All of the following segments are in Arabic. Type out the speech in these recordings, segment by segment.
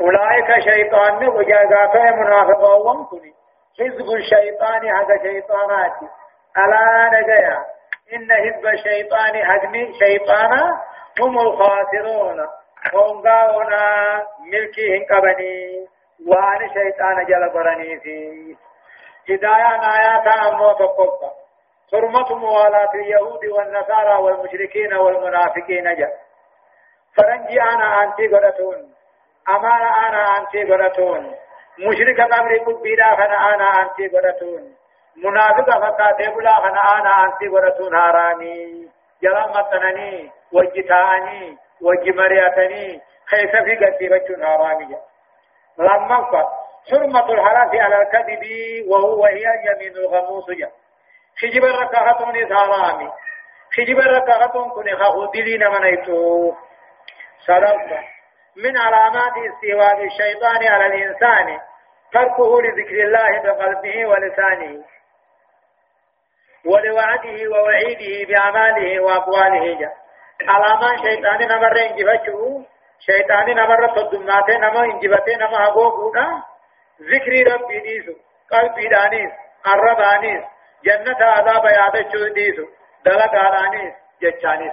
أولئك شيطان وجاءت منافقون كني حزب الشيطان هذا شيطانات ألا نجيا إن حزب الشيطان هدم شيطانا هم الخاسرون. هونغاونا ملكي هنقبني وان شيطان جل قرني في هداية آيات أمو تقفى حرمة موالاة اليهود والنصارى والمشركين والمنافقين جاء فرنجي أنا أنتي قرأتون أمانا أنا أنتي قرأتون مشرك قبر قبيدا خنا أنا أنتي قرأتون منافق فقاتي بلا خنا أنا أنتي قرأتون هاراني جلال مطنني وجتاني وجمرياتني كيف في قتي بچون هاراني. لما فت حرمة الحلف على الكذب وهو هي يمين الغموس. جا خجب الركعتون إثارامي خجب الركعتون كن خودلين من ايتو سلام. من علامات استواء الشيطان على الإنسان تركه لذكر الله بقلبه ولسانه ولوعده ووعيده بأعماله وأقواله. جاء علامات شيطان نمر انجفتشو شيطان نمر تدماته نما انجبته نما هقوقونا ذكر ربي ديسو قلبي دانيس الربانيس جنة عذاب يادشو ديسو دلق آلانيس جچانيس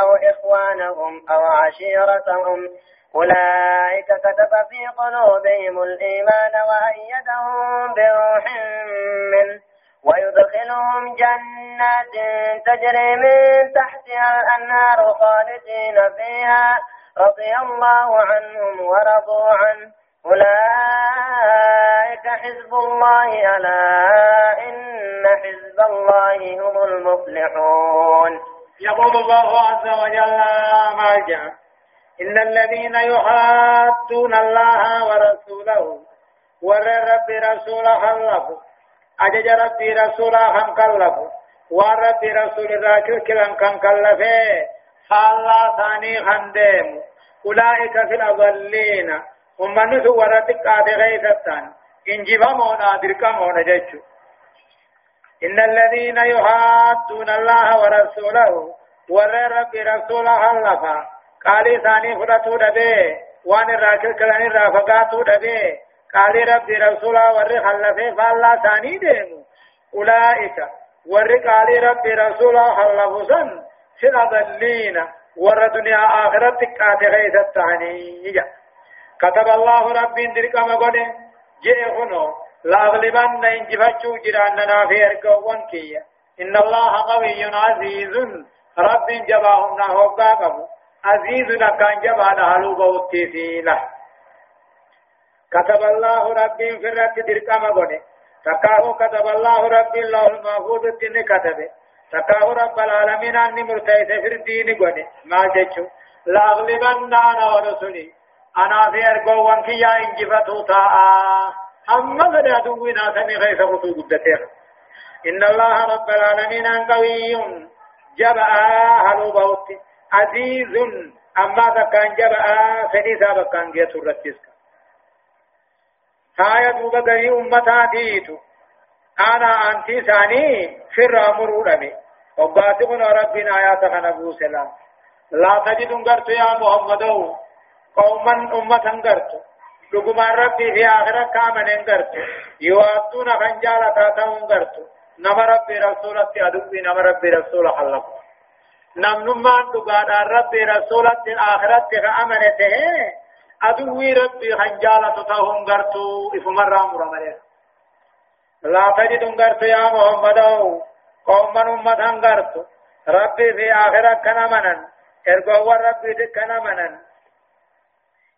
أو إخوانهم أو عشيرتهم. أولئك كتب في قلوبهم الإيمان وأيدهم بروح منه. ويدخلهم جنات تجري من تحتها الأنهار خالدين فيها. رضي الله عنهم ورضوا عنه. أولئك حزب الله ألا إن حزب الله هم المفلحون. يقول الله عز وجل جاء إن الذين يحادون الله ورسوله ور رب رسوله خلفوا أجج ربي رسوله خم كلفوا ورب رسول الراكل كلام كم كلفه فالله ثاني خندم. أولئك في الأضلين ummanni sun warra xiqqaate keeysattaan injifamoodha dirqamoodha jechu إن الذين يحادون الله ورسوله ور رب رسوله خلفا قال ثاني فرتو دبي. وان الراكل كلان الرافقاتو دبي. قال رب رسوله ور خلفه فالله ثاني ديمو. أولئك. ور قال رب رسوله خلفو سن. سن ضلين ور دنيا آخرت قاتل غيثتاني كتب الله رب درقم قد جئ خنو لأغلبن إن جفتشو جراننا في أرقوان كي إن الله قوي عزيز. رب جباهم نهوبا قبو عزيز كان جبا نهلو بوتي في له كتب الله رب في الرد درقم قد تكاه كتب الله رب الله المحفوظ الدين كتبه. تكاه رب العالمين أني مرتيس في الدين قد ما جتشو لأغلبن أنا ورسولي أنا في أرقو وانكيا إنجفتو تاء. أما قد أدونا سمي غيث غطو قدتير. إن الله رب العالمين قوي جبأ هلو بوت عزيز. أما ذكان جبأ سنسا بكان جيت الرتسك هاية دوبا غني أمتا ديتو. أنا أنتي ثاني في الرامر رمي وباتقنا ربنا آيات خنبو سلام. لا تجد انقرت يا محمدو. قوما أمة انقرت لقما ربي في آخرة كامن انقرت يواتون خنجالة تاتهم انقرت نما ربي رسولة أدوبي نما ربي رسولة حلقوا نمنمان دقادا ربي رسولة آخرة كأمنته أدوي ربي خنجالة تاتهم انقرتو إفمر رامر مليه لا تجد انقرت يا محمد قوما أمة انقرت ربي في آخرة كنمنا ارقوا ربي كنمنا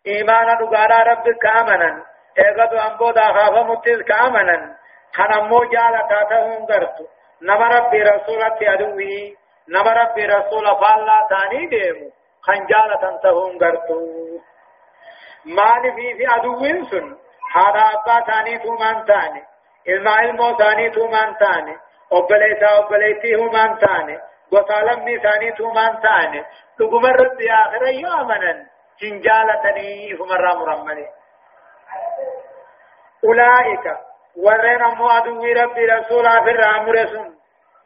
إيمان دغارا رب كامنا اغدو امبو دا خافا متز كامنا خنمو جالا تاتهم غرتو نما ربي رسولة أدوي نما ربي رسول فالله تاني ديمو خنجالة تهون قرتو مال في في عدوين سن هذا أبا تاني تومان تاني ilma ilmoo isaaniitu maan taane obboleessaa obboleettii humaan taane gosa lammii isaaniitu humaan taane dhuguma irratti akhira murammani ulaa'ika warreen ammoo aduwwii rabbii rasuulaa firraa mure sun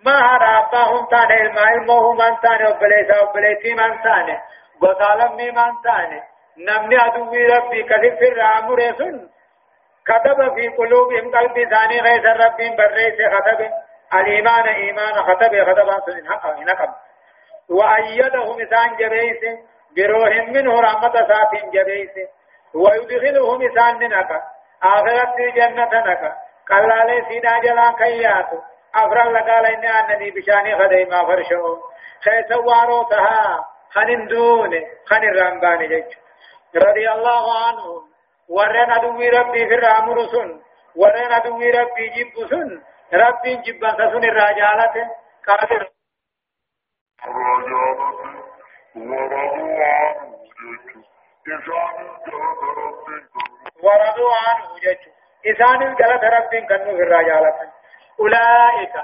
ما هذا أباهم تاني ilmoo مان تاني maan taane gosa lammii maan taane namni aduwwii rabbii kasif firraa mure sun كتب في قلوبهم قلب ثاني غيث الرب بريس كتب الإيمان إيمان كتب كتب سن حقا نقب وأيدهم إسان جبيس بروح منه رحمة سات جبيس ويدخلهم إسان نكا آخرت جنة نكا قال لي سيدا جلا كيات أفرال لقال إن أنني بشاني خدي ما فرشو. خيس واروتها. خن دون خن الرمبان جج. رضي الله عنهم ورن أدوي ربي في الرامر سن ورن أدوي ربي جب سن. ربي جب سن الرجالة قادر. ورضوا عنه جج إسان الجلد ربي كنو في الرجالة أولئك.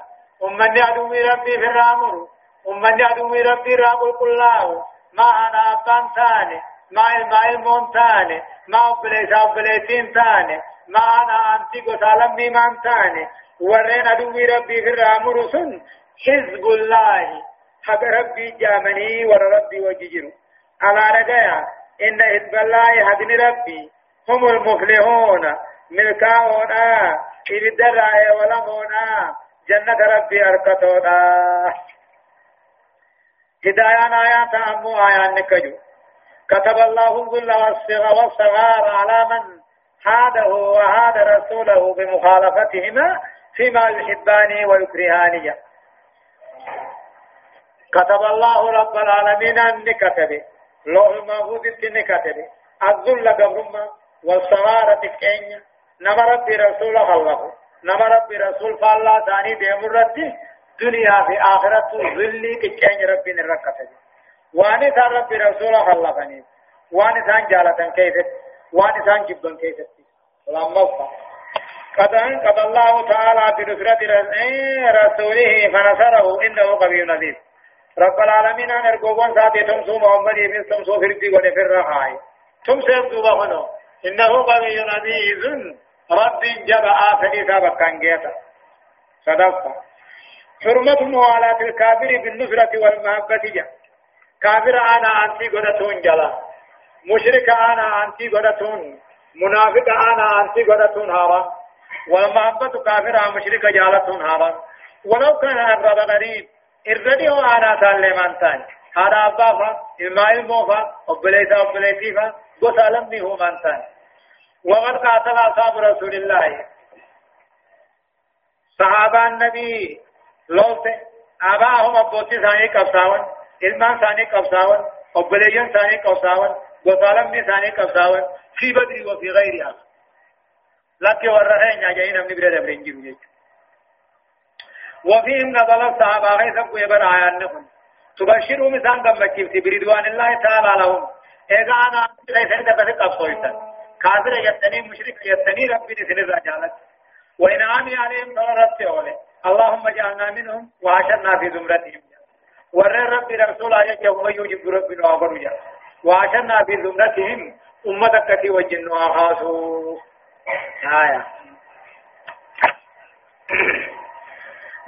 أمني أدوي ربي في الرامر. أمني أدوي ربي راب كله ما أنا أبان ثاني. ما الماء المونتاني ما أبليس أبليسين تاني ما أنا أنتي قسالم ميمان تاني ورين أدوي ربي في الرامر سن. حزب الله. حق ربي جامني ور ربي وججر على رجايا إن حزب الله حقن ربي هم المفلحون ملكاونا إبدراء ولمونا جنة ربي أركتونا هدايان آيات أمو آيان نكجو كتب الله الذل والصغار على من حاده وهاد رسوله بمخالفتهما فيما يحبان ويكرهان كتب الله رب العالمين أن كتب لوح المحفوظ أن كتب الذل قبرما والصغار تكين نما ربي رسول الله. نما ربي رسول فالله ثاني ديمر دنيا في آخرة ذلي كين ربي نركتب وان ثان ربي رسول الله فني وان ثان جالتن كيف وان ثان جبن كيف لما قد قد الله تعالى بنصرة رسوله فنصره. إنه قوي نذير. رب العالمين أن أرجوان ساتي تمسو محمد بن تمسو فردي ونفر رخاي تمسو دوبا هنو إنه قوي نذير رب جب آفني سابقا جيتا صدقت. حرمة موالاة الكافر بالنصرة والمحبة جاء كافر آنا آنتي غدتون جلا. مشرك آنا آنتي غدتون منافق آنا آنتي غدتون هارا. والمحبة كافر مشرك جالتون هارا. ولو كان الرب غريب. الردي هو أنا سالمان تاني هذا أبافا إلما إلموفا أبليسا أبليسيفا قسالم به من تاني وقد قاتل أصحاب رسول الله صحابة النبي لوت أباهم أبوتي ثاني qabsaawan obboleeyyan isaanii qabsaawan gosaalamni isaanii qabsaawan fi badri wa fi gayriha lakki warra heenya jahi namni bira dabre hin jiru jechuudha وفيهم نزل الصحابة غيث قيبر آيان تبشرهم إسان قمتشيف برضوان الله تعالى لهم. إذا أنا غيث عند بس قبصويتا كافر يتني مشرك يتني ربي نسل الرجالة وإن آمي عليهم ضررت اللهم اجعلنا منهم وعشرنا في زمرتهم. ور ربي رسول آيات يوم يوجب ربي نوابر جا وعشنا في ذمتهم أمة كتي وجن وآخاسو آية.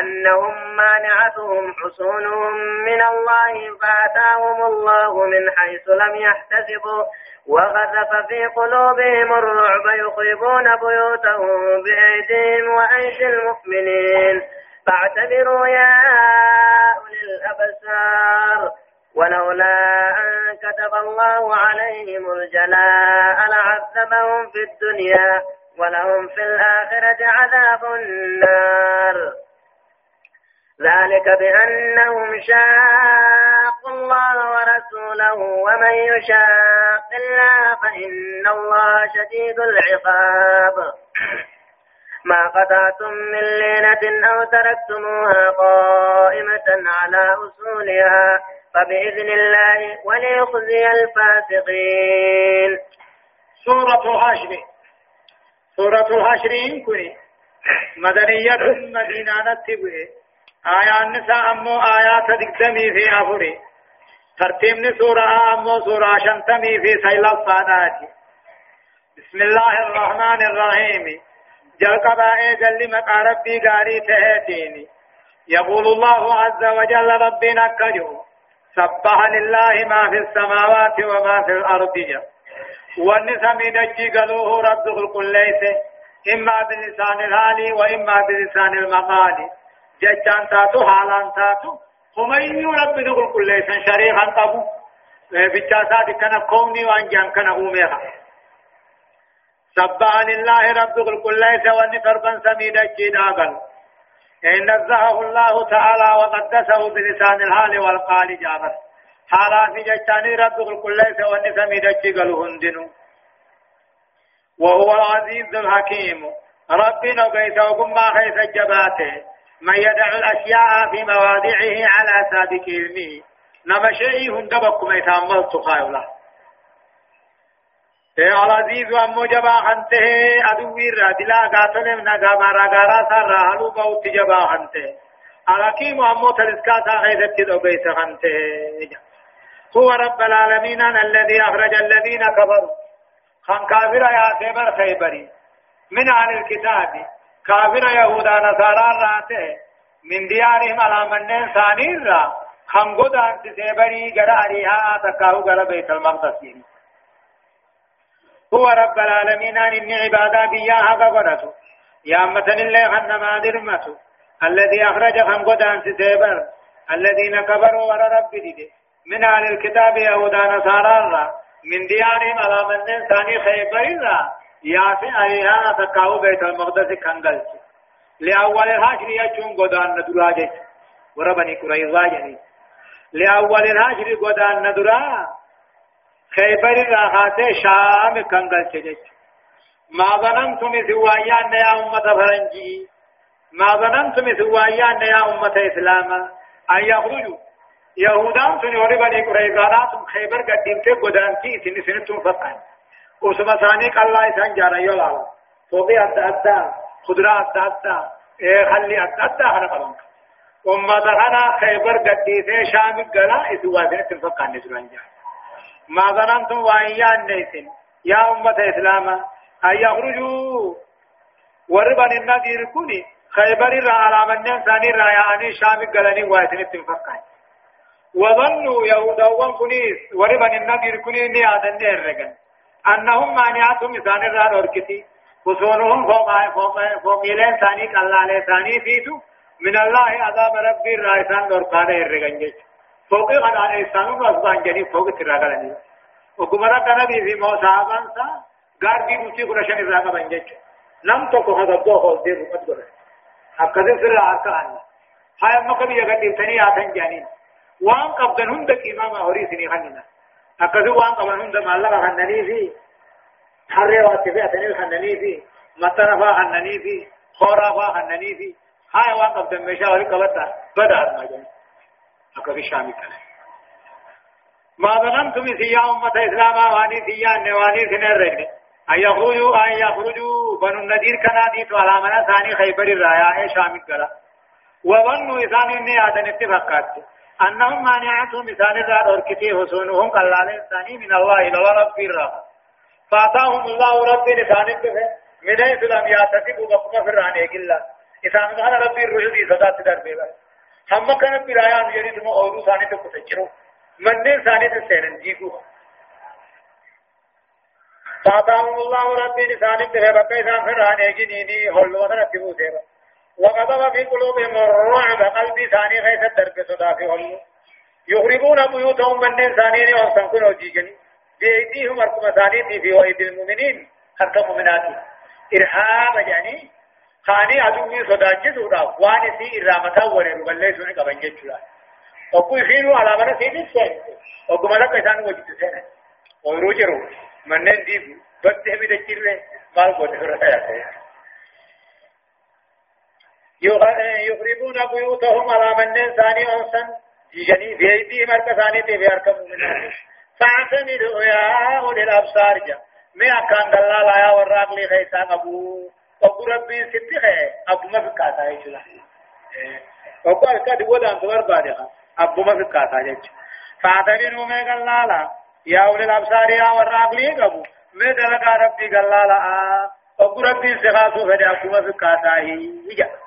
أنهم مانعتهم حصونهم من الله فأتاهم الله من حيث لم يحتسبوا وغذف في قلوبهم الرعب يخربون بيوتهم بأيديهم وأيدي المؤمنين. فاعتبروا يا أولي الأبصار. ولولا أن كتب الله عليهم الجلاء لعذبهم في الدنيا ولهم في الآخرة عذاب النار. ذلك بأنهم شاقوا الله ورسوله ومن يشاق الله فإن الله شديد العقاب. ما قطعتم من لينة أو تركتموها قائمة على أصولها فبإذن الله وليخزي الفاسقين. سورة الحشر. سورة الحشر كني مدنية مدينة تبوي آيات نساء أمو آيات دقدمي في أفري ترتيب سورة أمو سورة شنتمي في سيل الصادات بسم الله الرحمن الرحيم جل قبائي جل مقا ربي قاري تهتيني يقول الله عز وجل ربنا كجو سبح لله ما في السماوات وما في الأرض والنسم دجي قالوه رب الكل ليس إما بلسان الحالي وإما بلسان المقال ججان تاتو حالان تاتو هم إنو رب الكل ليس شريحا قبو بجاسات كان كوني وانجان كان أوميها سبح لله رب الكل ليس وان فربا سميد الجدابا إن نزهه الله تعالى وقدسه بلسان الحال والقال جابر حالا في جتاني رب الكل ليس وان سميد الجدابا وهو العزيز الحكيم ربنا قيس وقم خيس الجباته من يدع الأشياء في مواضعه على سابق علمه. نما شيء هندبكم يتعمل تخايله العزيز أمو جبا خنته. أدوي الرادلا قاتل من غابا راغارا سارا حلو بوت جبا خنته. الحكيم أمو تلسكا سا غيثت كدو بيس خنته. هو رب العالمين الذي أخرج الذين كفروا. خان كافر يا سيبر خيبري. من عن الكتاب. كافر يهودا نصارى راته من ديارهم على من ثاني را خان قدان سيبري غراريها تكاو غر بيت المقدس هو رب العالمين إن عبادا بياها قدرته يا مثل الله خنما درمته الذي أخرج خم قدان سيبر الذين كبروا ور رب دي من أهل الكتاب يهودا نصارى من ديارهم على من ثاني خيبر يا في أيها تكاو بيت المقدس كنغل لأول الهجر يجون قدان ندراجه وربني قريظا يعني لأول الهجر قدان ندرا خيبر راحات شام كنغل چجج ما ظننتم سوايان يا أمة فرنجي ما ظننتم سوايان يا أمة إسلام أن يخرجوا يهودان سن وري بني قريظانات خيبر قدمت قدانتي سن سنتم فتحا وسما ثاني الله إسان جارا يولا فوقي أدى أدى خضرا أدى أدى إيه خلي أدى أدى أنا قلن أمة أنا خيبر قدمت شام قلا إسواتنا تنفقا نسران جارا ما ظننتم وأيان نيسن يا أمة إسلام أن يخرجوا وربن النذير كوني خيبر را على من ثاني را يعني شام قلني واتن اتفقان وظنوا يهودا وكنيس وربن النذير كوني نيادن الرجل أنهم مانعتهم مثال را نوركتي وصونهم فوق فوق فوق يلين ثاني كلا ثاني فيتو. من الله عذاب ربي رايسان دورقان الرجل فوق غدا إنسان وأصبح جني فوق تراغلني. وكما كان في موسى أبانسا غار دي بوتي قرشان إذا بنجج. لم تكو هذا دو هول دي بقت قرش أكذب سر أركان هاي ما كبي يغدي تني آتن جانين. وان قبضن هند إمام أوري سني خننا. أكذب وان قبضن هند مالا خنني في حري واتفي أتني خنني في مطرفا خنني في خورافا خنني في هاي وان قبضن مشا ولي قبضا بدأ جانين أكذب شامي كله ما ظننتم في أمة إسلام واني في نواني سنرد أن يخرجوا أن يخرجوا بنو النذير كناديت على من ثاني خيبر الرايا شامل كلا وظنوا إذان إني آدن اتفقات أنهم مانعتهم إذان الراد وركتي حسونهم قلال ثاني من الله إلى رب الرا فأتاهم الله رب لسان من حيث لم يعتقبوا بقم فراني كلا. إذان كان ربي الرشد صدات دربي هم كان برايان يريد مو أورو ثاني تكتشروا من ثاني تسيرن جيكو. فاتاهم الله ربي لسان تهبك إذا فران يجنيني هل وطن اتبو سيبا وقضب في قلوبهم الرعب قلبي ثاني خيث الدرب صدا في هل يخربون بيوتهم من إنسانين وانسان كنوا جيجني بأيديهم أركم ثانيتي في وأيدي المؤمنين. أركم مؤمناتي. إرهاب يعني خاني عدومي صداجة ودا واني سي إرامتا ورر بلي سوني قبن جيجولا وكو يخينوا على مرة سيدي سين وكو ملك إسان وجد سين ويروجروا منن ديبو. بس همي دجير مال قد فرطا يا يخربون بيوتهم على من ثاني أنسان جيجني بأيديهم أركم ثانيتي في أركم مؤمناتي فاعتمدوا يا أولي الأبصار جا. ما كان دلال يا وراق لي خيسا أبو. أبو ربي ستي خي. أبو ما فكاتا يجلا أبو أركاد ودان دور بارها أبو ما فكاتا يجلا فاعتمدوا ما قلالا يا أولي الأبصار يا وراق لي أبو. ما دلقا ربي قلالا أبو ربي سخاسو فدي أبو ما فكاتا يجلا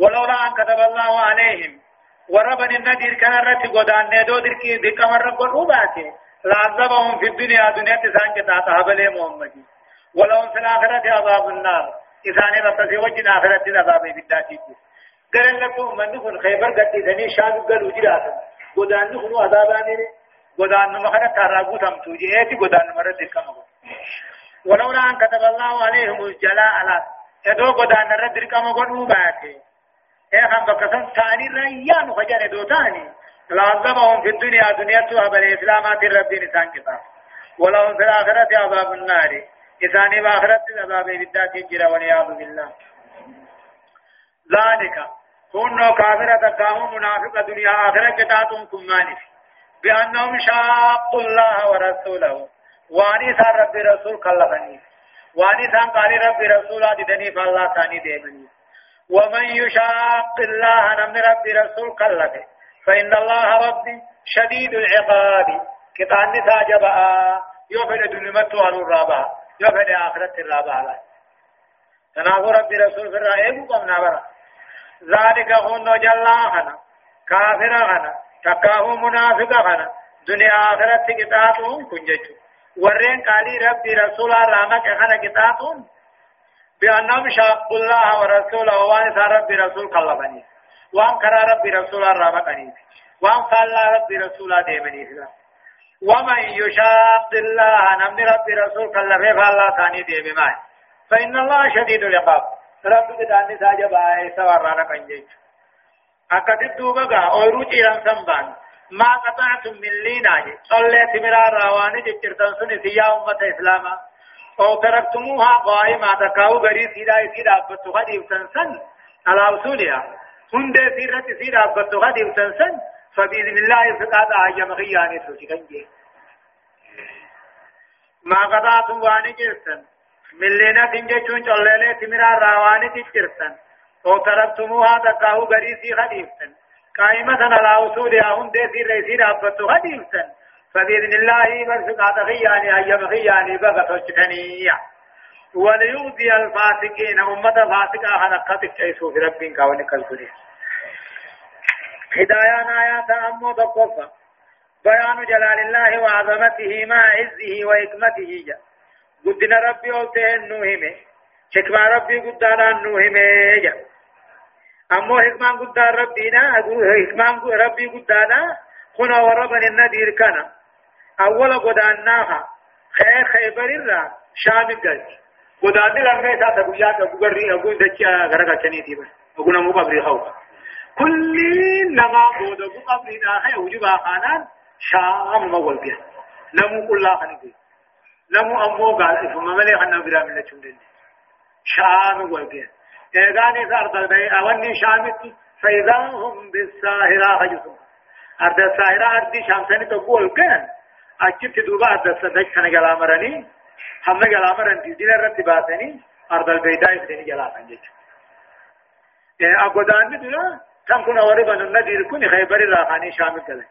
ولولا أن كتب الله عليهم. وربن النذير كان رت غدان ندو دركي دك مر قرباته لعذبهم في الدنيا دنيا تسان كتا تهبل محمد ولو في الآخرة عذاب النار. إذا رت في وجه الآخرة عذاب بالداتي قال لكم من نكون خيبر قد ثني شاد قال وجرات غدان نكون عذابان غدان مخنا تراغو تم توجي. إيتي غدان مر دك ولولا أن كتب الله عليهم الجلاء على ادو غدان رد درك مغنوباته إيه هم بكسن ثاني ريان فجر دو ثاني في الدنيا دنيا توها بالإسلامات رب نسان كتاب ولهم في الآخرة عذاب النار إساني بآخرة عذاب بالذات جرى والعياذ بالله ذلك كونوا كافرة تقاموا منافق دنيا آخرة كتاتهم كمانف بأنهم شاقوا الله ورسوله واني سان رب رسول كلفني واني سان قال رب رسول آددني فالله ثاني ديمني ومن يشاق الله نمن ربي رسول قلته فإن الله ربي شديد العقاب. كتان نتاجبا يوفد دنمت على الرابع يوفد آخرة الرابع لا. تنافو ربي رسول في الرائب قمنا برا. ذلك هن جلا خنا كافر خنا تكاه منافق خنا دنيا آخرة كتاتهم كنججو. ورين قالي ربي رسول رامك خنا كتاتهم بأنهم شاقوا الله ورسوله وان ربي رسول كلمني وان كرا ربي رسول رابقني وان قال ربي رسول ديمني. فلا ومن يشاق الله نمن ربي رسول كلمه فالله ثاني ديمي ماي فإن الله شديد العقاب. رب داني ساجب آئے سورانا کنجيج أكدت دوبغا أورو جيران سنبان. ما قطعتم من لينا صليت مرار رواني جترتن سني سيا أمة إسلاما. أو تركتموها قائمة. تكاو غري سيدا سيدا أبتو غدي وتنسن. على أصولها هند سيرة سيدا أبتو غدي وتنسن. فبإذن الله فقاد آية مغياني سوچي كنجي ما قضاتم واني جرسن. ملينا تنجي چللي تمرا راواني تجرسن. أو تركتموها تكاو غري سي غدي وتن. قائمة على أصولها هند سيرة سيدا أبتو غدي وتن. فبإذن الله مرفق هذا غياني أيام غياني بغى تشكني وليؤذي الفاسقين أمة فاسقة حلقة كيسو في ربك ونكالكولي هدايان آيات أمو تقفى. بيان جلال الله وعظمته مع عزه وحكمته. جا قدنا ربي قلته النوهم حكمة ربي قدنا النوهم جا أمو حكمة قدنا ربنا حكمة ربي قدنا خنا وربن النذير كان. أول قداناها خير خيبر الرا. شام الجل قدان لما يتا تقوليات أبو قري أبو دكيا غرقا شنيتي بس. أبو نمو قبري خوفا كل نما بود. أبو قبري داخل وجبا خانان شام مول بيا نمو كل خنقي نمو أمو قال. إفما ملي خنا برا من لچندن شام مول بيا إذاني سارت البي أولي شامتي فإذا هم بالساهرة خجسون. أرد الساهرة أرد شامساني تقول. كان اچت دوبا د صدق کنه گلا مرني هم گلا مرن دي دل رت باسني ارض البيداء دي گلا سنجت ا اگودان دي دنا كم كنا وري بن النذير كن خيبر راخاني شامل كله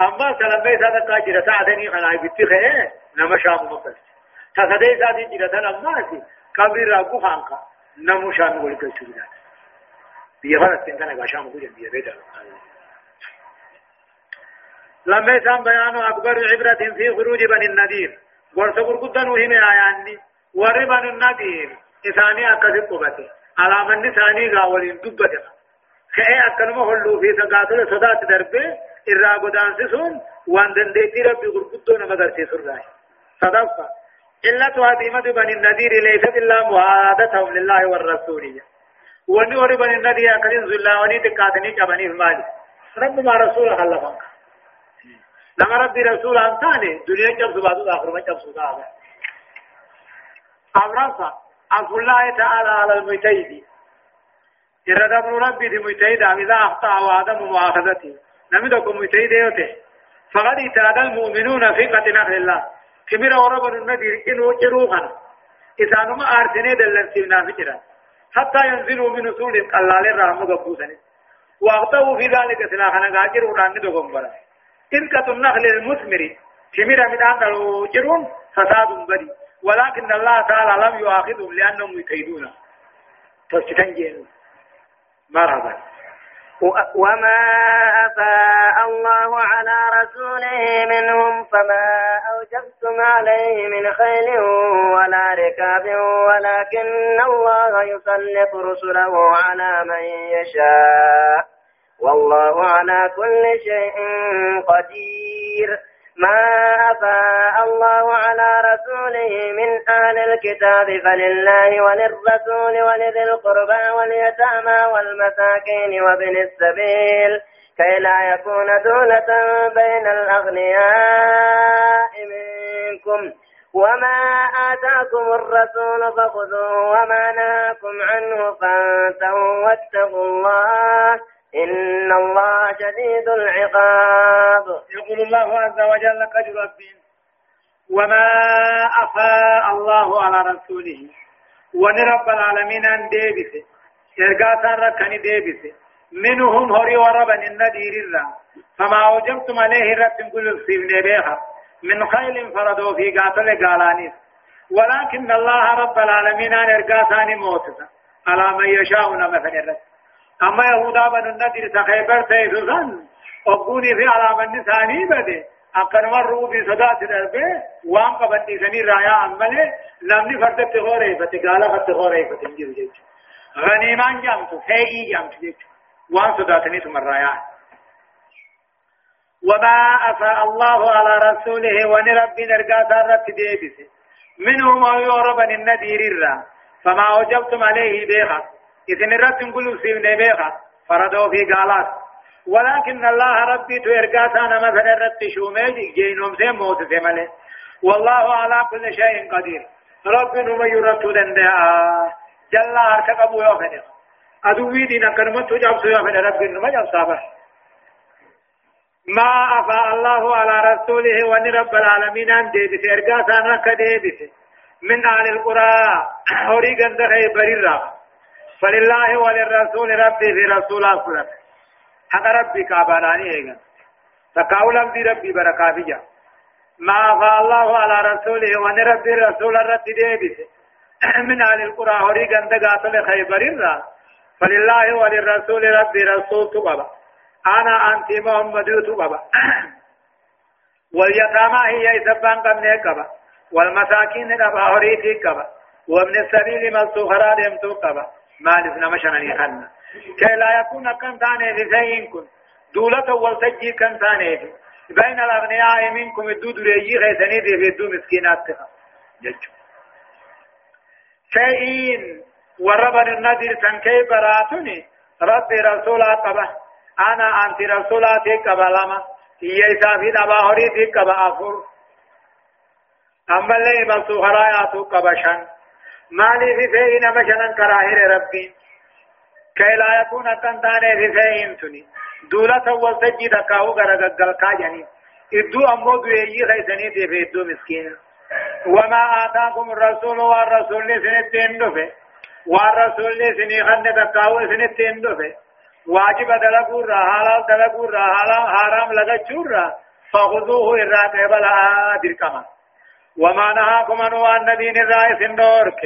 اما سلام بي زاد تاجر سعدني أنا بيتي خه نما شام مكس تسدي زادي جرتن اما سي قبر راغو خانكا نمو شام ولك تشودا بيغرت كان غشام كو جنبي بيدا لما يسأم بيان أكبر عبرة في خروج بني النذير. ورس قرقدن وهم آياني ور بني النذير. إساني أكثر قبته على من إساني غاولين دبته. كأي أكنما هلو في تقاتل صدات دربه. إرى قدان سسون. وان دنديتي ربي غرقدو نمدرتي سرعي صدفة. إلا هديمة بني النذير ليست إلا معادتهم لله والرسول. وني وري بني النذير أكلين زلا وني تقاتني كبني المالي رب ما رسول خلفا لما ربي رسول أنتاني دنيا جب سبادو آخر ما جب سبادو أمرفا أقول الله تعالى على المتيدي إرد ربي دي متيد إذا أخطأ وعدم مؤاخذته نمدكم متيد يوته فقد اعتاد المؤمنون في قتل نخل الله. كمير ورب النبي إنه جروحا إذا نما أرسني دلن سيبنا فجرا. حتى ينزلوا من رسول الله الرحمة قبوسا واغتوا في ذلك سلاحنا قاجر وران دكم برا. تلك النخل المثمر. كمير من أن جرون فساد بدي. ولكن الله تعالى لم يؤاخذهم لأنهم يكيدون. فاستنجينوا مرحبا. وما أفاء الله على رسوله منهم فما أوجبتم عليه من خيل ولا ركاب ولكن الله يسلط رسله على من يشاء. والله على كل شيء قدير. ما أفاء الله على رسوله من أهل الكتاب فلله وللرسول ولذي القربى واليتامى والمساكين وابن السبيل كي لا يكون دولة بين الأغنياء منكم. وما آتاكم الرسول فخذوه وما نهاكم عنه فانتهوا واتقوا الله. إن الله شديد العقاب يقول الله عز وجل قد ربين وما أفاء الله على رسوله. ونرب العالمين أن ديبسه إرقاتا ركني ديبسه منهم هري وربا النذير الله فما أوجبتم عليه رب كل سيبني بيها من خيل فردوا في قاتل قالانيس. ولكن الله رب العالمين أن إرقاتا موتتا على من يشاء مثل الرب اما يهودا بن النذر تخيبر تيسوسان وقوني في على من ثاني بده. اكن مرو في صدا تدربه وان قبني سني رايا عمله نمني فرد تغوري فتقالا فتغوري فتنجل جيج غنيمان جامتو فيجي جامتو جيج وان صدا تني تمرايا وما أفاء الله على رسوله ونرب نرقى سارت ديبس منهم ويوربن النذير الرا فما وجبتم عليه بيخا إذن رب نقول سيب نبيخا فردوا في قالات. ولكن الله ربي تو إرقاتنا مثلا رب شومي جينهم سي موت سي ملي. والله على كل شيء قدير. رب نما يرتو دندها جل هرك قبو يوفن أدوي دينا كنمت جاب سيو يوفن رب نما جاب صابر ما أفاء الله على رسوله وان رب العالمين أن ديبت إرقاتنا كديبت من أهل القرى. هوري قندخي بريرا. فلله وللرسول ربي في رسول أصلت حق ربي كاباناني ايغا تقاولا في ربي بركافيا ما أفاء الله على رسوله وأن ربي رسول الرد ديبس. من أهل القرى هوري قندقات خيبر الرا فلله وللرسول ربي رسول تقبا أنا أنت محمد تقبا واليتامى هي يسبان قبنه قبا والمساكين نبا هوريتي قبا وابن السبيل ملسوخرا ديمتو قبا مالف نمشنا خلنا كي لا يكون كم ثاني في شيء كن. دولة والتجي كم ثاني بين الأغنياء منكم الدود ريجي غيثني دي في الدو مسكينات تخا. ججو شيئين. وربن النذير تنكي براتني ربي رسولا قبا. أنا أنت رسولاتي قبا لما. هي إسافي دبا هريتي قبا أفر أما اللي ملسو خراياتو قبا مالي في فيه مشنا كراهر ربي كي لا يكون كنتان في فيه تني دولة والتجي دكاو غرغل كاجني ادو امو دويي خيسني دي في ادو مسكين وما آتاكم الرسول والرسول سنتين دفه والرسول سني خند دكاو سنتين دفه واجب دلقوا را حلال دلقوا را حرام لغا را. فخذوه الراتب بلا دركما وما نهاكم عنه عن نبي الرائس النورك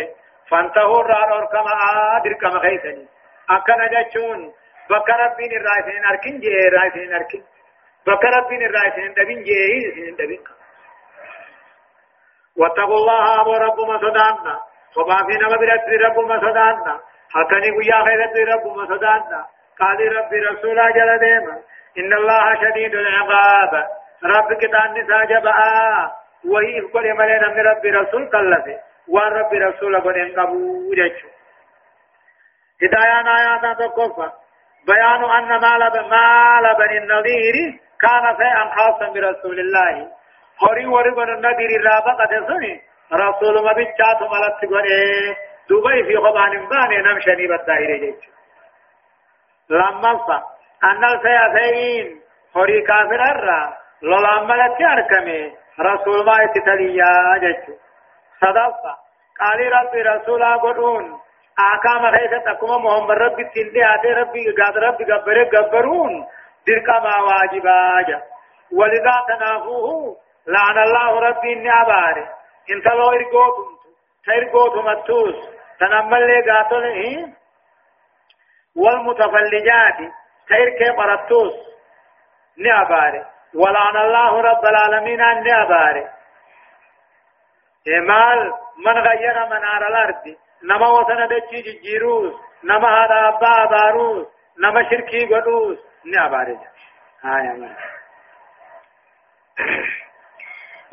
فانتهوا الرار كما آدر كما خيسني أكنا جاتشون. بكر ربين الرائسين أركن جي الرائسين أركن بكر ربين الرائسين دبين جي دبين واتقوا الله أبو رب ما في نما برد رب ما صدانا حتى نقول يا خيرت رب ما صدانا قال ربي رسولا جل ديما. إن الله شديد العقاب. رب كتان نسا جبا وهي قل ملينا من ربي رسول كلفه وان ربي رسول قل انقبو جيشو هدايان آيات تقفى بيان أن مال مال بني النظير كان شيئا خاصا برسول الله. هوري وربن النذير رابقة سني رسول ما بيتشات ملت قل دبي في خبان باني نمشني بالدائرة جيشو لما أن الفيافين هوري كافر الرّ لولا ملت أركمي رسول ما اتتليا جيشو صدفة. قال ربي رسولا قدون آكام خيسة تكما محمد ربي تندي آتي ربي قاد ربي قبره قبرون. درك ما واجبا جا ولذا تنافوه لعن الله ربي إني أباري. انت لو إرقوتم تإرقوتم التوس. تنمل لي قاتل والمتفلجات. تإركي برتوس ني أباري. ولعن الله رب العالمين ني أباري إمال من غير منار الأرض. نما وطن دچی جیروس نما هذا أبا باروس. نما شركي قدوس. ني أباري آية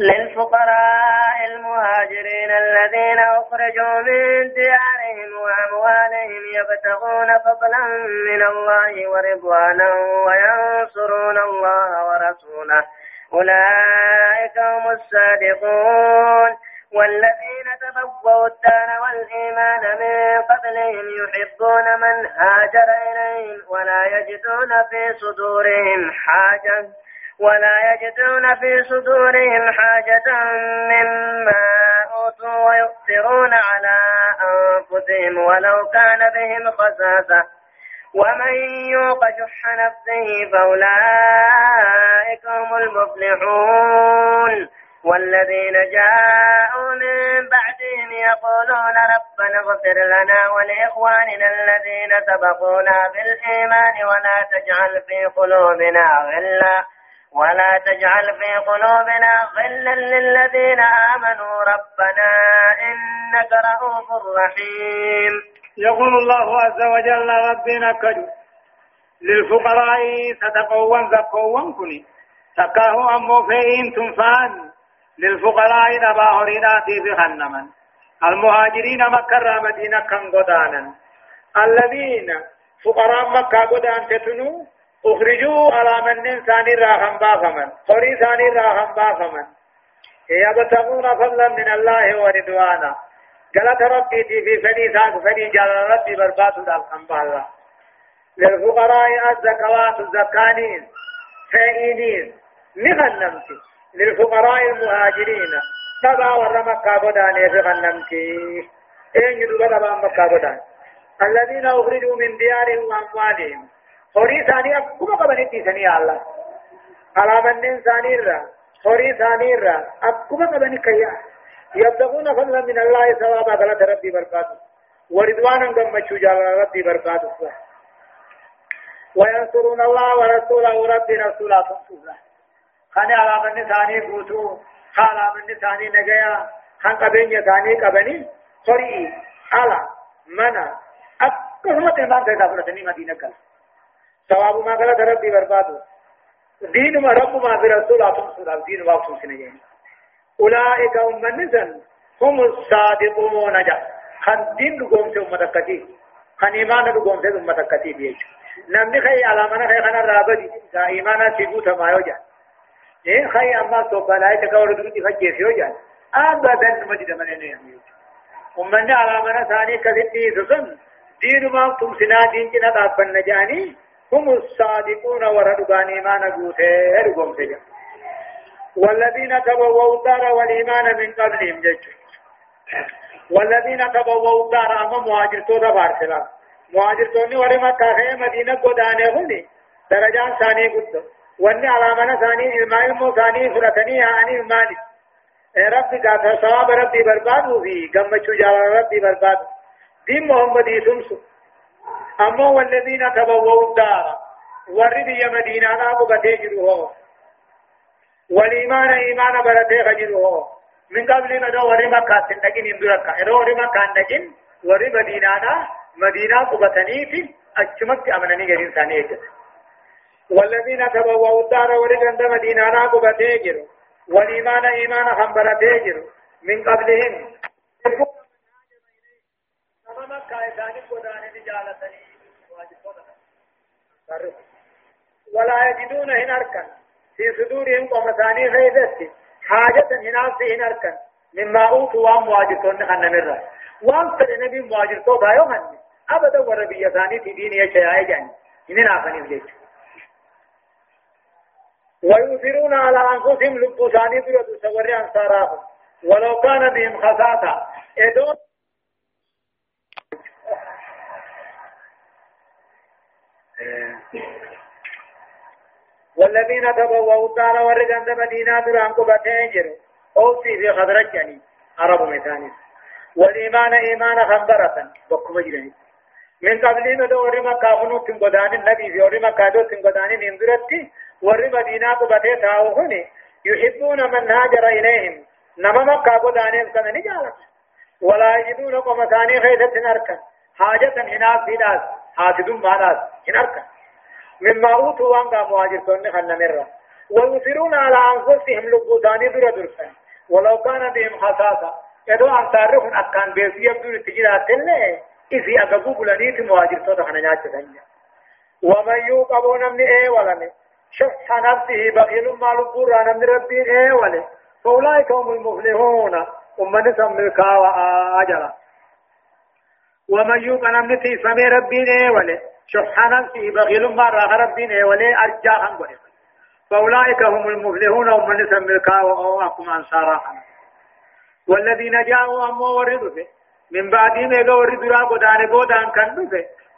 للفقراء المهاجرين الذين أخرجوا من ديارهم وأموالهم يبتغون فضلا من الله ورضوانا وينصرون الله ورسوله. أولئك هم الصادقون. والذين تبوأوا الدار والإيمان من قبلهم يحبون من هاجر إليهم ولا يجدون في صدورهم حاجة. ولا يجدون في صدورهم حاجة مما أوتوا ويؤثرون على أنفسهم ولو كان بهم خساسة. ومن يوق شح نفسه فأولئك هم المفلحون. والذين جاءوا من بعدهم يقولون ربنا اغفر لنا ولإخواننا الذين سبقونا بالإيمان ولا تجعل في قلوبنا غلا. ولا تجعل في قلوبنا غلا للذين آمنوا. ربنا إنك رؤوف رحيم. يقول الله عز وجل ربنا كجو. للفقراء صدقوا وانزقوا كني تكاه أمو فإن تنفان للفقراء نبا هرينا في جهنم. المهاجرين مكة مدينة كان قدانا. الذين فقراء مكة قدان تتنو أخرجوا على من ثاني راهم بافمن. قري ثاني راهم بافمن. يبتغون فضلا من الله ورضوانا. قالت ربي في فني ذاك فني جل ربي برباد الحمد الله للفقراء الزكوات الزكانين. فائنين. نغنمت للفقراء المهاجرين. تبا ورمكا بدان يغنمت اين يدوبا مكة بدان. الذين أخرجوا من ديارهم وأموالهم. Isaanii akkuma qabanitti dhiisanii alla alaa manneen isaanii irraa horii isaanii irraa akkuma qabani kayya. يبتغون فضلا من الله ثوابا غلط ربي بركاته ورضوانا قمشوا جال ربي بركاته وينصرون الله ورسوله ربي رسولا تنصولا خاني على من ثاني قوتو خالا من ثاني نجيا خان قبين ثاني قبني خري على منا أكثر ما تنبان تنبان مدينة قلت ثواب ما قال ربي بربادو دين ما رب ما في رسول صلى الله دين واقف سنجين أولئك هم النزل هم الصادقون جا خن دين دقوم سے امت کتی خن ایمان دقوم سے امت کتی بیچ نمنی خی علامنا خی خنا رابدی تا ایمانا سیبو تمایو جا اے خی أما تو بلائے تکور دکتی فجیسی ہو جا آبادن مجد منی نہیں امنی علامنا ثانی کذبی سسن دين ما تم سنا دين جنا دابن نجاني. هم الصادقون وردبان إيمان قوته رقم سجا والذين تبووا الدار والإيمان من قبلهم جج والذين تبووا الدار أما مهاجرتو دا بارسلا. مهاجرتوني ورما كاخي مدينة قدانة هني درجان ثاني قد واني علامنا ثاني إلماء المو ثاني فرتني عن المال ربي قاتا ثواب ربي برباد في قمت جلال ربي برباد دين محمد يسمسو أما والذين تبووا الدار. ورد يا مدينة لا بغتي جروه والإيمان إيمان برتي خجروه من قبل ما دو ورد مكة تنجين اندرك إذا ورد مكة نجين ورد مدينة مدينة بغتني في أجمت أمنني غير يجد والذين تبوأوا الدار ورد مدينة ناقب تيجر والإيمان إيمان خنبر تيجر من قبلهم ولا يجدون هنا أركن في صدورهم قمتاني خيدت حاجة هنا في هنا أركن مما أوتوا وام واجرتون خنا مرة وام سنبي واجرتو بايو خنا أبدا وربية ثاني في دين يشياء جاني. هنا نافني بليت ويؤثرون على أنفسهم لبساني درد سوري أنصارهم. ولو كان بهم خساسة إدون والذين تبوأوا الدار والرجال مدينة دران قبتين جروا أوصي في خضرة جني عرب مثاني والإيمان إيمان خنبرة بكم جرني من قبل ما وري مكة فنو تنقدان. النبي في وري مكة دو تنقدان. نندرتي وري مدينة قبتين تاو هني يحبون من هاجر إليهم. نما مكة قدان سنة نجالة. ولا يجدون قمتاني خيثة نركا. حاجة هنا في ناس حاسدون ما ناس هنركا. مما أوتوا وانقا مواجرتون خن مرة. ويثرون على أنفسهم لبوداني در درسا ولو كان بهم خصاصة. يدو أن تعرفون أكان بيسي يبدو التجرات اللي إذي أقبو بلانيت مواجرتون خن نياتي ثانيا ومن يوقبون من إيه ولمي شح نفسه بخيل ما لبورا من ربي إيه ولي فأولئك هم المفلحون. ومن سملكا وآجلا ومن يوق نمتي سمي ربي إيه ولي شح نفسه بخيل راه ربي ولي أرجا هم ولي فأولئك هم المفلحون ومن سملكا وأقوم أنصارا والذين جاءوا أمو وردوا من بعد ما يقول را قدان بودان كان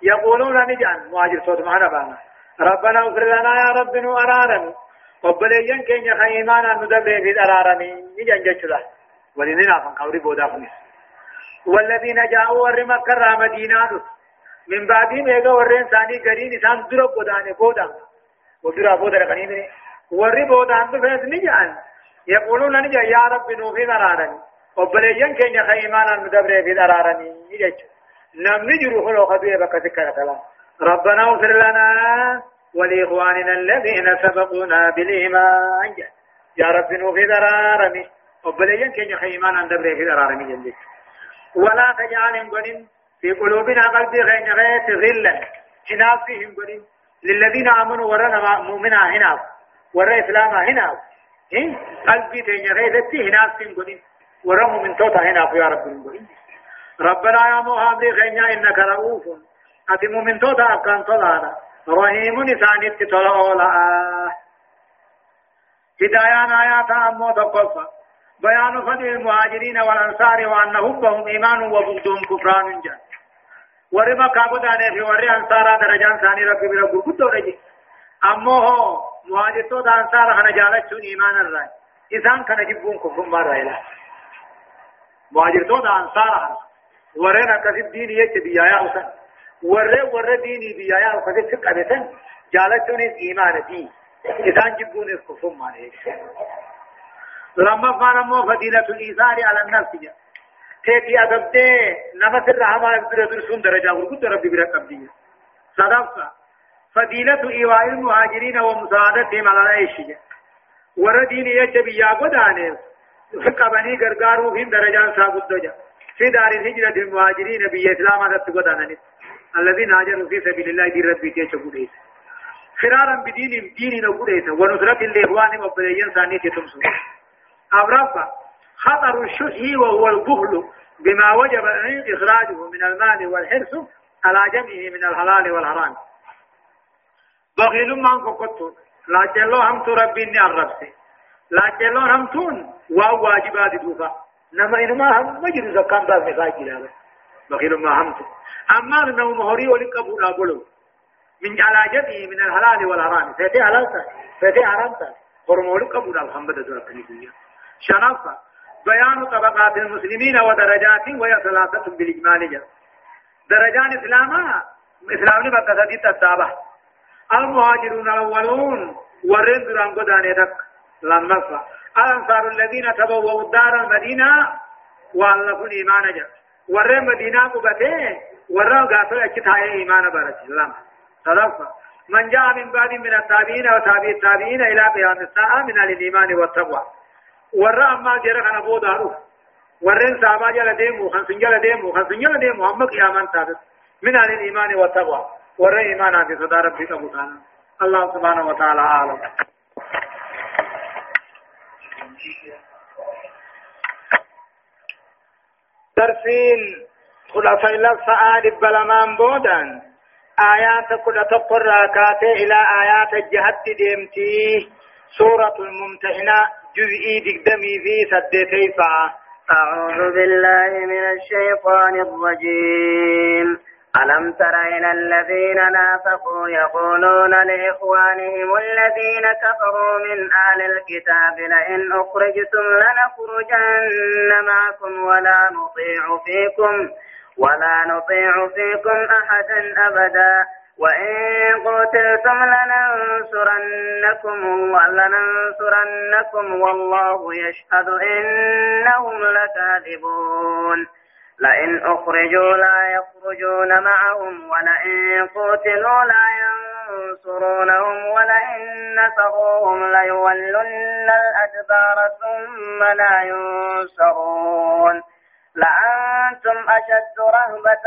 يقولون نجان مواجر صوت معنا بانا ربنا اغفر لنا يا رب أرارني. وبليين كين يخيمانا ندبه في أرارني نجان جتلا ولننا فان قوري بودا فنس والذين جاءوا ور مكة مدينة من بعد يقول ورين ثاني قرين إسان درب قدان بودان. ودرا بودا لقنين ور بودان بفنس نجان يقولون نجان يا رب نوفي أرارني. وبليين كين يخيمانا ندبه في أرارني. نجان نمني جروح لو خبيه بك ذكر ربنا اغفر لنا ولإخواننا الذين سبقونا بالإيمان. يا رب نوفي درارمي وبليين كن يخيمان عند بريه في درارمي جلد ولا تجعل قنين في قلوبنا قلبي غين غيت غلا. حناف فيهم قنين للذين آمنوا ورنا مؤمنا هنا ورا إسلاما هنا إن قلبي تين غيت هناف فيهم قنين ورا مؤمن توتا هنا يا رب قنين ربنا يا محمد غينا إنك رؤوف. أتي مؤمن توتا أكان طلانا رحيم نسانيت طلعولا هدايان آيات أمو تقفى بيان فضل المهاجرين والأنصار وأن حبهم إيمان وبغضهم كفران جاء ورما كابدانه في وري أنصار درجان ثاني ربي بلا قرقود رجي أمو هو مهاجر تو أنصار هنا جالت شون إيمان الرأي إذن كان جبون كفر ما رأيلا مهاجر تو أنصار ورنا كذب دين يتبيا يا حسن ور ور ديني بيا يا فدي تقبتن جالتون ايمان دي اذا جبون الكفر ما لما قال مو فضيلة تيتي أدبت نمس الرحمة يقدر درسون درجة. ورقود ربي برا قبضية صدفة فضيلة إيواء المهاجرين ومساعدتهم على العيش جا ور ديني يجب يا قدانه فقبني غرغارو في درجة سابد جا في دار الهجرة المهاجرين بي إسلام هذا تقدانه الذين هاجروا في سبيل الله دين ربي تيجا قديس فرارا بدين دين نقديس ونصرة الإخوان وبليين ثانية تمسو أمرفا خطر الشح وهو البخل بما وجب إخراجه من المال والحرص على جمعه من الحلال والحرام. بخيل من فقط. لا جلو هم تربي إني الربسي لا جلو هم تون. واو واجبات دوفا. نما إنما هم مجرد زكام دار مساجد بخيل ما هم. تون أما أنه مهري ولك أبو رابلو من على جده من الحلال والحرام. فيتي حلال فيتي حرام هرمولك أبو بدأ درقني شنفة بيان طبقات المسلمين ودرجات وهي ثلاثة بالإجمال جا. درجان إسلاما إسلام بقى سديد التابع المهاجرون الأولون ورين دران قداني دك لنمفا الأنصار الذين تبوأوا الدار المدينة وألفوا الإيمان جا. ورين مدينة قبته ورا غافل اكتاي ايمان بارك الله صدق من جاء من بعد من التابعين وتابع التابعين إلى قيام الساعة من الإيمان والتقوى. ورا اما جرى أنا بو دارو ورن سابا جل ديمو خمسن جل ديمو خمسن جل ديمو هم قيامان ثابت من الايمان والتقوى ورا ايمان في صدر ربك ابو الله سبحانه وتعالى اعلم درسين خلفاء لفعاد بلمان بودان آيات كل تقر راكات إلى آيات الجهد ديمتي سورة الممتحنة جزئي دقدمي في سدتي أعوذ بالله من الشيطان الرجيم. ألم تر إلى الذين نافقوا يقولون لإخوانهم الذين كفروا من أهل الكتاب لئن أخرجتم لنخرجن معكم ولا نطيع فيكم ولا نطيع فيكم أحدا أبدا. وإن قتلتم لننصرنكم ولننصرنكم والله يشهد إنهم لكاذبون لئن أخرجوا لا يخرجون معهم ولئن قتلوا لا ينصرونهم ولئن نصروهم ليولن الأدبار ثم لا ينصرون لأنتم أشد رهبة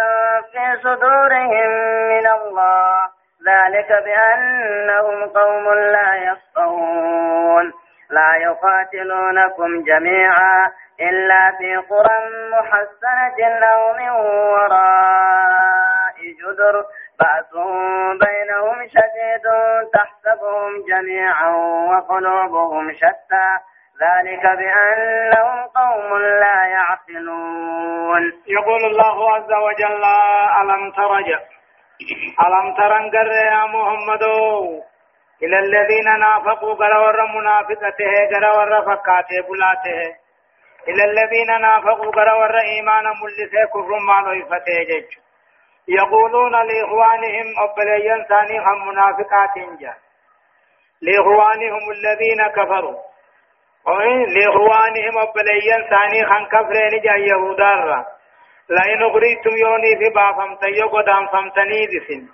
في صدورهم من الله. ذلك بأنهم قوم لا يفقهون. لا يقاتلونكم جميعا إلا في قرى محسنة أو من وراء جدر. بأسهم بينهم شديد تحسبهم جميعا وقلوبهم شتى. ذلك بأنهم قوم لا يعقلون. يقول الله عز وجل ألم ترجع ألم ترنقر يا محمد إلى الذين نافقوا قرور منافقته قرور فكاته بلاته. إلى الذين نافقوا قرور إيمان ملسه كفر ما نوفته جج. يقولون لإخوانهم أبليا ثاني هم منافقات جا. لإخوانهم الذين كفروا. لإخوانهم أبليا ثاني خان كفرين جا يهودار لئن أخرجتم يوني في بافم تيو قدام فمتني دسن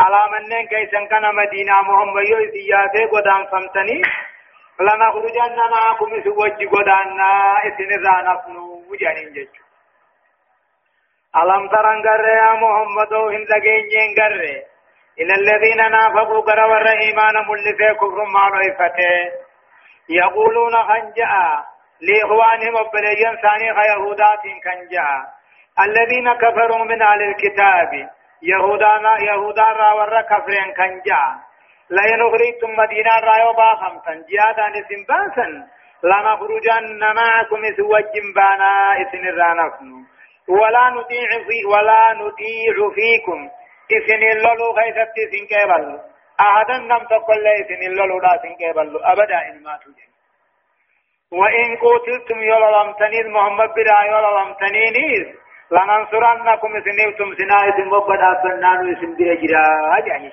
على منن كيسن كان مدينة محمد يو سياسة قدام فمتني لنخرجن معكم سوجي قدانا إسن رانفنو وجانين ججو ألم ترن قرر يا محمد هم لقين قرر. إلى الذين نافقوا قرر إيمان ملسي كفر ما نوفته يقولون خنجاء لإخوانهم وبليين ثاني يهودات كنجاء الذين كفروا من أهل الكتاب يهودانا يهودا را ور كفرين كنجاء لا ينخرجتم مدينة را يباخم تنجيادا نسنباسا لنخرجن معكم سوى الجنبانا إسن الرانفن ولا نطيع في ولا نطيع فيكم. إسن اللولو غيثت سنكيبل أحدا نم تقول ليس إلا لولا سنكيبل أبدا إن ما تجن وإن قتلتم يولا لمتنين محمد برا يولا لمتنينيز لننصرنكم سنيتم سنائة مبدا فنان اسم برجرا يعني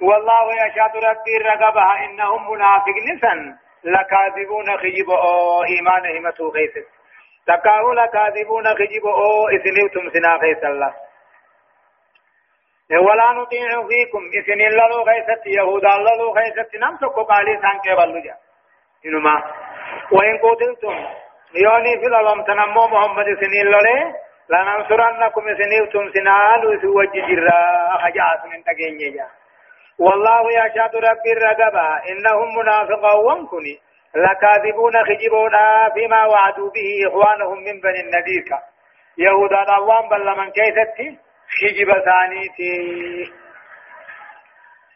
والله يشهد ربي رقبها إنهم منافق نسا. لكاذبون خجب أو إيمانهم غيث. تكاهو لكاذبون خجب أو إسنيتم الله. ولا نطيع فيكم إذن الله غيثت يهودا الله غيثت نم تكو قالي سان كبالو جا إنما وإن قتلتم يوني في الألم تنمو محمد إذن الله لننصرنكم يوتم سنال وجه جرا أخجاس من تقين جا والله يشهد ربي الرقبة إنهم منافقون كني لكاذبون خجبون فيما وعدوا به إخوانهم من بني النذير يهودا الله بل من كيفتي خجب ثانيتي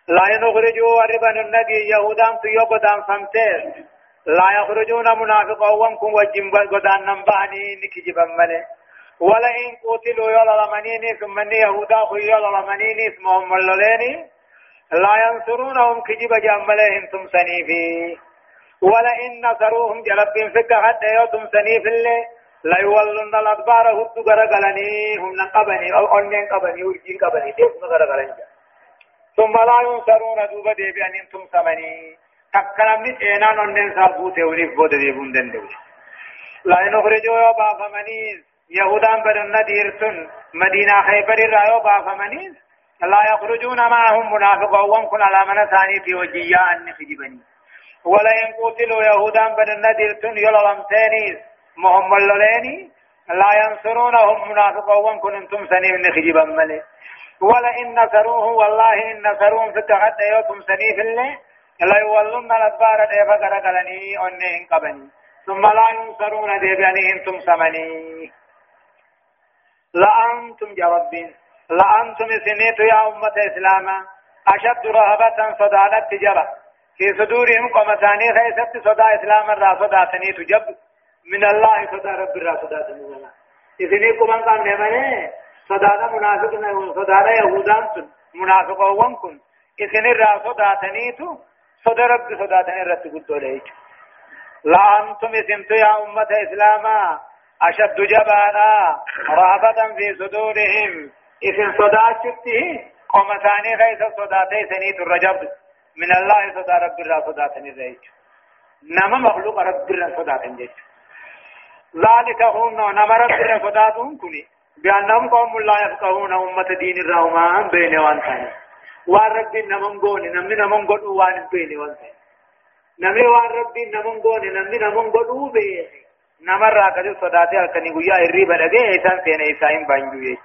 لا ينخرجوا وربن النبي يهودان تيو قدام فمتين لا يخرجون منافقا وانكم وجن قدام نمباني نكجبا ملي ولا إن قتلوا يولا لمنيني ثم يهودا يولا لمنيني اسمهم اللوليني لا ينصرونهم كجب جملهم ثم سنيفي ولا إن نصروهم جلبين فكا حتى يوتم سنيف اللي لا يولن الأدبار هدو غرغلني هم نقبني أو أنين قبني ورجين قبني ديس غرغلني؟ ثم لا ينصرون دوبا ديبي أن أنتم سمني. تكنا من إينان أنين سابوته وليف بود ديبون دندوش لا ينخرجوا يوبا فمنيز يهودان بدن ديرتن مدينة خيبر الرايو بافمنين لا يخرجون معهم منافقون كن على من ثاني في وجيا أن خجبني ولا ينقتلوا يهودان بدن ديرتن يلولم تانيس محمد لوليني لا ينصرونهم منافقون. أنتم سنين خجبا ملي. إن نصروه والله إن نصروهم التغد يوتم سنيف الله لا يولون الأدبار ديفا قرقلني أنهم قبني. ثم لا ينصرون ديباني أنتم سمني لأنتم جربين لأنتم سنيت يا أمة إسلاما أشد رهبة صدانت جرى في صدورهم قمتاني خيست صدا إسلام الرا صدا سنيت جب. من الله صدا رب الرا صدا الله. إذن كمان قام نمانه صدا منافق صدا يهودان منافق وانكن إذن الرا صدا سنيت صدا رب صدا سنيت رت قلت له لأنتم سنت يا أمة إسلاما أشد جبانا رهبة في صدورهم. إذن صداتته قومتاني غيث صداتي سنيت الرجب. من الله صدا رب الله صداتني ريج نما مخلوق رب الله صداتني ريج ذلك هم نما رب الله صداتهم كني. بأنهم قوم لا يفقهون أمة دين الرحمن بين وانتاني وان رب نمن قوني نمن نمن قدو وان بين وانتاني نمن وان رب نمن قوني نمن نمن قدو بين. نمر راكد صداتي الكني قويا الريبا لغي إيسان سين إيسان بانجو يجو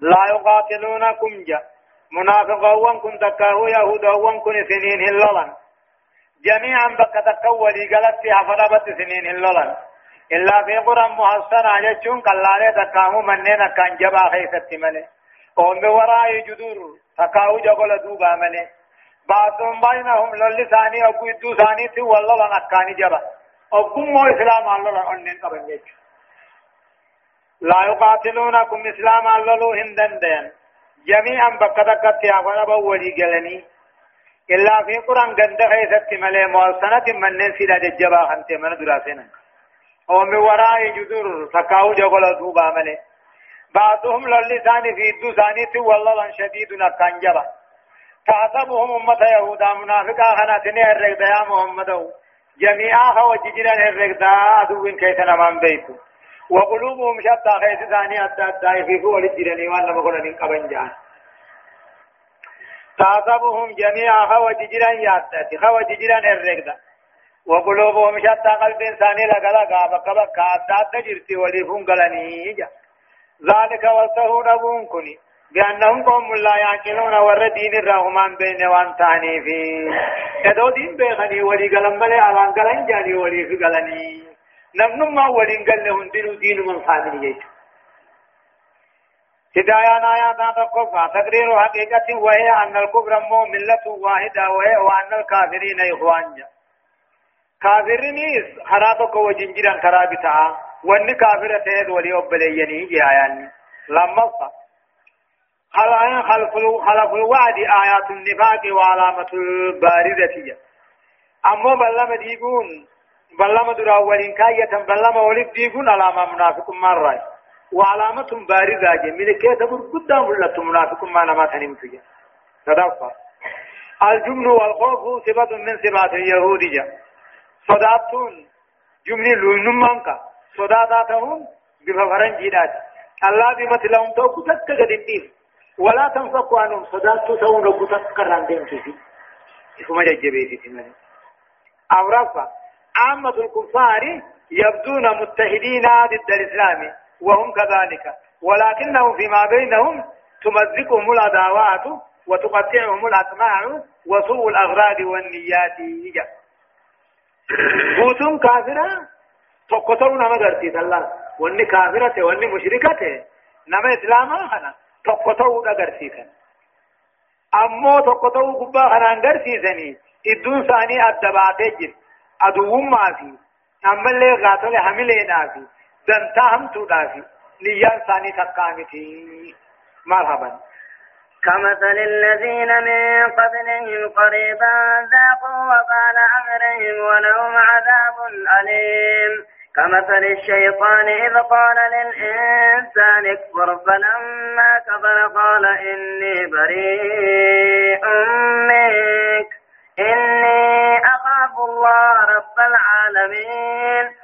لا يقاتلونكم جا. منافقون كن تكاهو يهودون كن سنين هللان جميعا بك تكولي قلت فيها فضبت سنين هللان إلا في قرى محصنة جتشون قلالي تكاهو منين كان جبا خيست ملي قوم بوراء جدور تكاهو جغل دوبا ملي بعضهم بينهم للي ثاني أبو يدو ثاني تي والله لنكاني جبا. أبو مو إسلام الله لأنين قبل لا يقاتلونكم إسلام اللو هندن دين. جميعا بكتكت يا غرب ولي قلني. إلا في قرآن قند خيست ملي موصنة من نسيلا ججبا خنت من دراسنا ومن وراء جذور فكاو جغل دوبا ملي. بعضهم للسان في الدسان والله شديد نكان جبا تحسبهم أمة يهودا منافقا خناتني الرقد يا محمد. جميعا هو ججرا الرقد أدوين كيسنا من بيتو وقلوبهم شتى خيس ثاني أدى أدى في فول الجرني وأنا مقول من قبن جان تعصبهم جميعا خوج جيران ياتي خوج جيران الرقدة وقلوبهم شتى قلب ثاني لقلقا بقبقا أدى أدى جرتي وليفون قلني ذلك وصفه نبون كني بأنهم قوم لا يعقلون ور دين الرحمن بين وان تاني في. ادو دين بيغني ولي قلن بلي علان قلن جاني ولي في قلني. نمنما ولين قال له دين من خامل جيت هدايا نايا تقف تقرير حقيقة وهي أن الكفر مو ملة واحدة وهي وأن الكافرين إخوان كافرين خراتك وجنجرا خرابتا وأن كافرة تهد ولي أبليني جاياني لما خلف خلف الوعد آيات النفاق وعلامة الباردة أما بلما ديقون بلما درا ولين كاية بلما ولد ديقون علامة منافق مرة وعلامة بارزة كي تبر قدام لت منافق ما نما تنم فيها. تدفع الجمن والخوف صفة من صفات اليهود جا صداتون جمن لونمانكا صداتاتهم بفرن جيدات. الله بمت لهم تو كتك قدين ولا تنفقوا عنهم. صداتو سون كتك قران فيه اسمه ججبيتي تمني أورافا عامة الكفار يبدون متحدين ضد الإسلام وهم كذلك. ولكنهم فيما بينهم تمزقهم العداوات وتقطعهم الأسماع وسوء الأغراض والنيات. بوتون كافرة؟ تقطعوا نما قرتي الله واني كافرة واني مشركة. نما إسلاما خنا تقطعوا قرتي أمو تقطعوا قبا خنا قرتي سني إدون ثاني الدباتي جد أدوما في. أمالي غاتل حملينا في دنتا هم تودا في نيان ثاني تقامتي مرحبا كمثل الذين من قبلهم قريبا ذاقوا وبال أمرهم ولهم عذاب أليم. كمثل الشيطان إذ قال للإنسان اكفر فلما كفر قال إني بريء منك إني أخاف الله رب العالمين.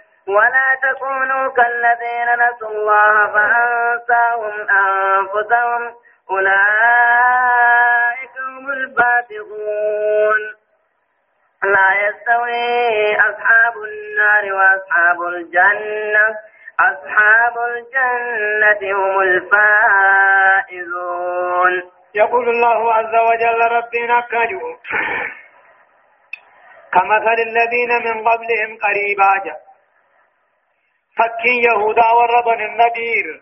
ولا تكونوا كالذين نسوا الله فأنساهم أنفسهم. أولئك هم الفاسقون. لا يستوي أصحاب النار وأصحاب الجنة. أصحاب الجنة هم الفائزون. يقول الله عز وجل ربنا كجو كمثل الذين من قبلهم قريبا. جاء فكي يهودا وربن النذير.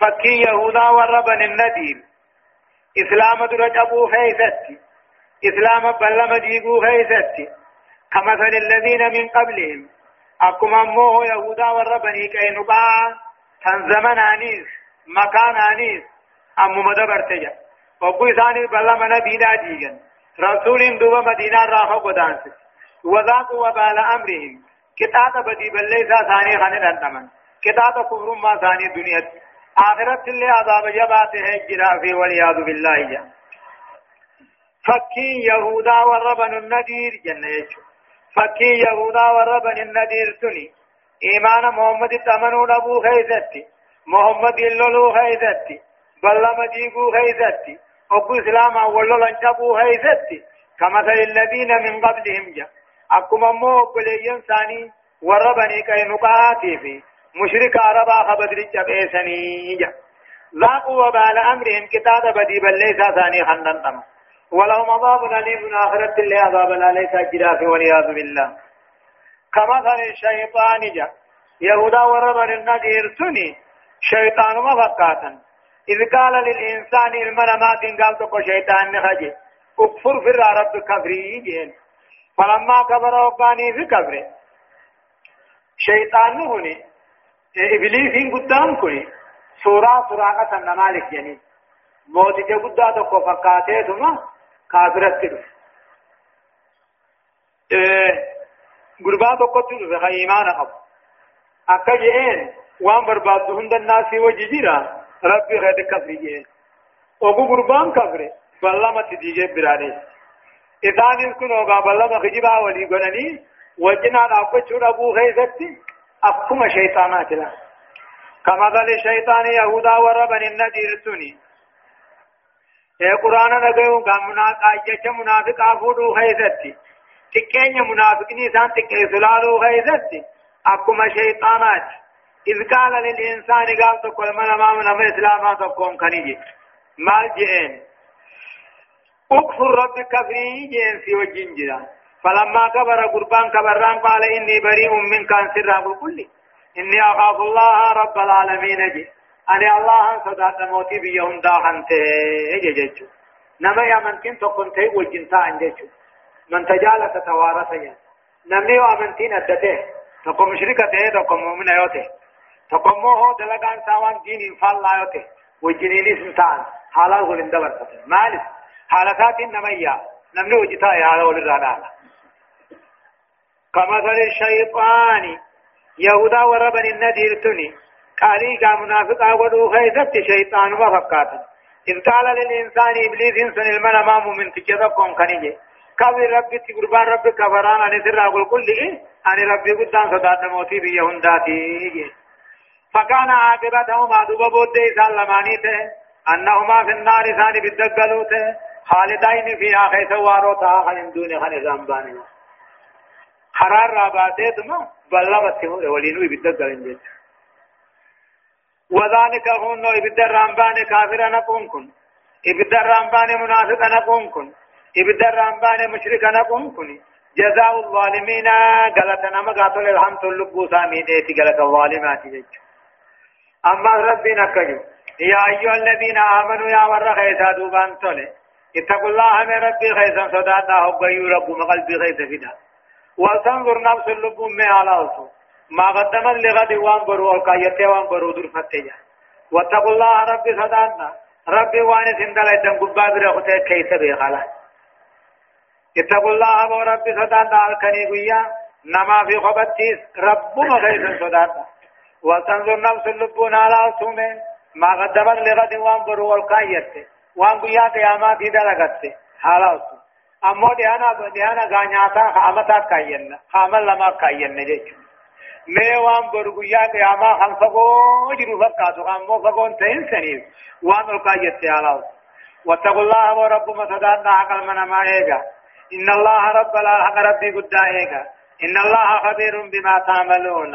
فكي يهودا وربن النذير. إسلام درجبو خيثتي إسلام بلما ديقو خيثتي كمثل الذين من قبلهم. أكما موه يهودا وربني كينبا تنزمن آنيس مكان آنيس. أمو مدبر تجا. وقو إساني بلما نبينا ديغن رسول دوبا مدينة راحة قدانس وذاقوا وبال أمرهم. كتاب بدي بليسا ثاني خاني دندمن كتاب كفر ما ثاني دنيا. آخرت اللي عذاب جباته جرا في والعياذ بالله. جا فكي يهودا وربن النذير جنة يجو. فكي يهودا وربن النذير تني. إيمان محمد تمنون أبو خيزتي. محمد اللولو خيزتي. بل مجيبو خيزتي. أبو إسلام أولو لنجبو خيزتي. كمثل الذين من قبلهم جا. أكما مو بليين ثاني وربني كي نقاتي في مشرك عربا خبدر جبئسني ذاقوا وبال أمرهم كتاب بدي بل ليس ثاني خندن تم ولهم عذاب أليم من آخرة اللي عذاب لا ليس جراف والعياذ بالله كمثل الشيطان جا يهودا وربن النذير سني شيطان مفقاتا إذ قال للإنسان المنامات قال تقو شيطان نخجي اكفر في رب كفري جين فلما كبر وقاني في كبره. شيطان هوني إبليس قدام كوني. سورة سورة سنة مالك يعني. موت جا قدا تكو فقاته ثم كافرت كدو غربا تكو تدو في إيمان أب أكا جئين. وان برباد هند الناس وججيرا ربي غير كفر جئين. وقو غربان كفر فالله ما تديجي براني إذان كن وقا بالله مخجبا ولي قنني وجنا نعبتشون أبو خيزتي أفكما شيطانات لا. كما قال الشيطان يهودا وربن النذير سني اے قرآن نگیو گا منافق آجچ منافق آفودو خیزتي تکین منافقنی سان تکے سلالو خیزتي أكما شيطانات. إذ قال للإنسان قال تقول من أمام من إسلامات تقوم كنيجي. مال جئين اكفر رب كفري جنسي وجنجرا فلما كبر قربان كبران قال إني بريء منك عن سر كل إني أخاف الله رب العالمين جي أنا الله صدات موتي بيهم داخن تهججج نما يا من كنت كنت وجنتا عندك من تجالس توارث يا نمني وامنتين أدته تقوم مشركة تقوم مؤمنة يوته تقوم مو دلقان ساوان دين فال لا يوته وجنيني سنتان حالا غلين دبر مالس حالتات نمية نمني وجتا يا على ولد كمثل الشيطان يهودا وربن النذير تني قالي كا منافقا ودو خيزت شيطان وفقات إذ قال للإنسان إبليس سن المن أمام من تجدكم كنيجي كابي ربي تقربان ربي كفران أن سر أقول كل إيه أن ربي قدام صدات موتي بي يهنداتي فكان عاقبتهما دوبا بود سلمانيته أنهما في النار ثاني بالدقلوته خالدين فيها خيس واروتها خلين دون خن زنبانه حرار راباته تما بلغت ولينو بالدقلين جيت وذلك هون ابد الرامبان كافر نقوم كن ابد الرامبان منافق نقوم كن ابد الرامبان مشرك نقوم كن جزاء الظالمين غلطنا ما قاتل الحمد لله سامي ديتي غلط الظالمات جيت أما ربنا كجو يا أيها الذين آمنوا يا ور خيسا دوبان تولي اتقوا الله من ربي خيسا صدادا هبقوا رب قلبي خيسا فدا. وتنظر نفس اللب من على ما قدمت لغد وان برو القايته وان برو در فتجا واتقوا الله ربي صدانا ربي وأنا سندل ايدن قبا برخته كيس بيخلا اتقوا الله وربي صدان دال كني قيا نما في خبتيس ربما كيس صدان وتنظر نفس اللبون على ما قدمت لغد وان برو والقايت وان قيا قيامات دلغت حالا امو ديانا ديانا غانياتا خامتا كاين خامل لما كاين نجي mee waan boru guyyaa qiyaamaa kan fagoo jiru fakkaatu kan ammoo fagoon ta'in saniif waan ol kaayyette haalaa'u واتقوا الله وربما صداتنا عقل من ما إيجا إن الله رب الحق ربي قد إيجا إن الله خبير بما تعملون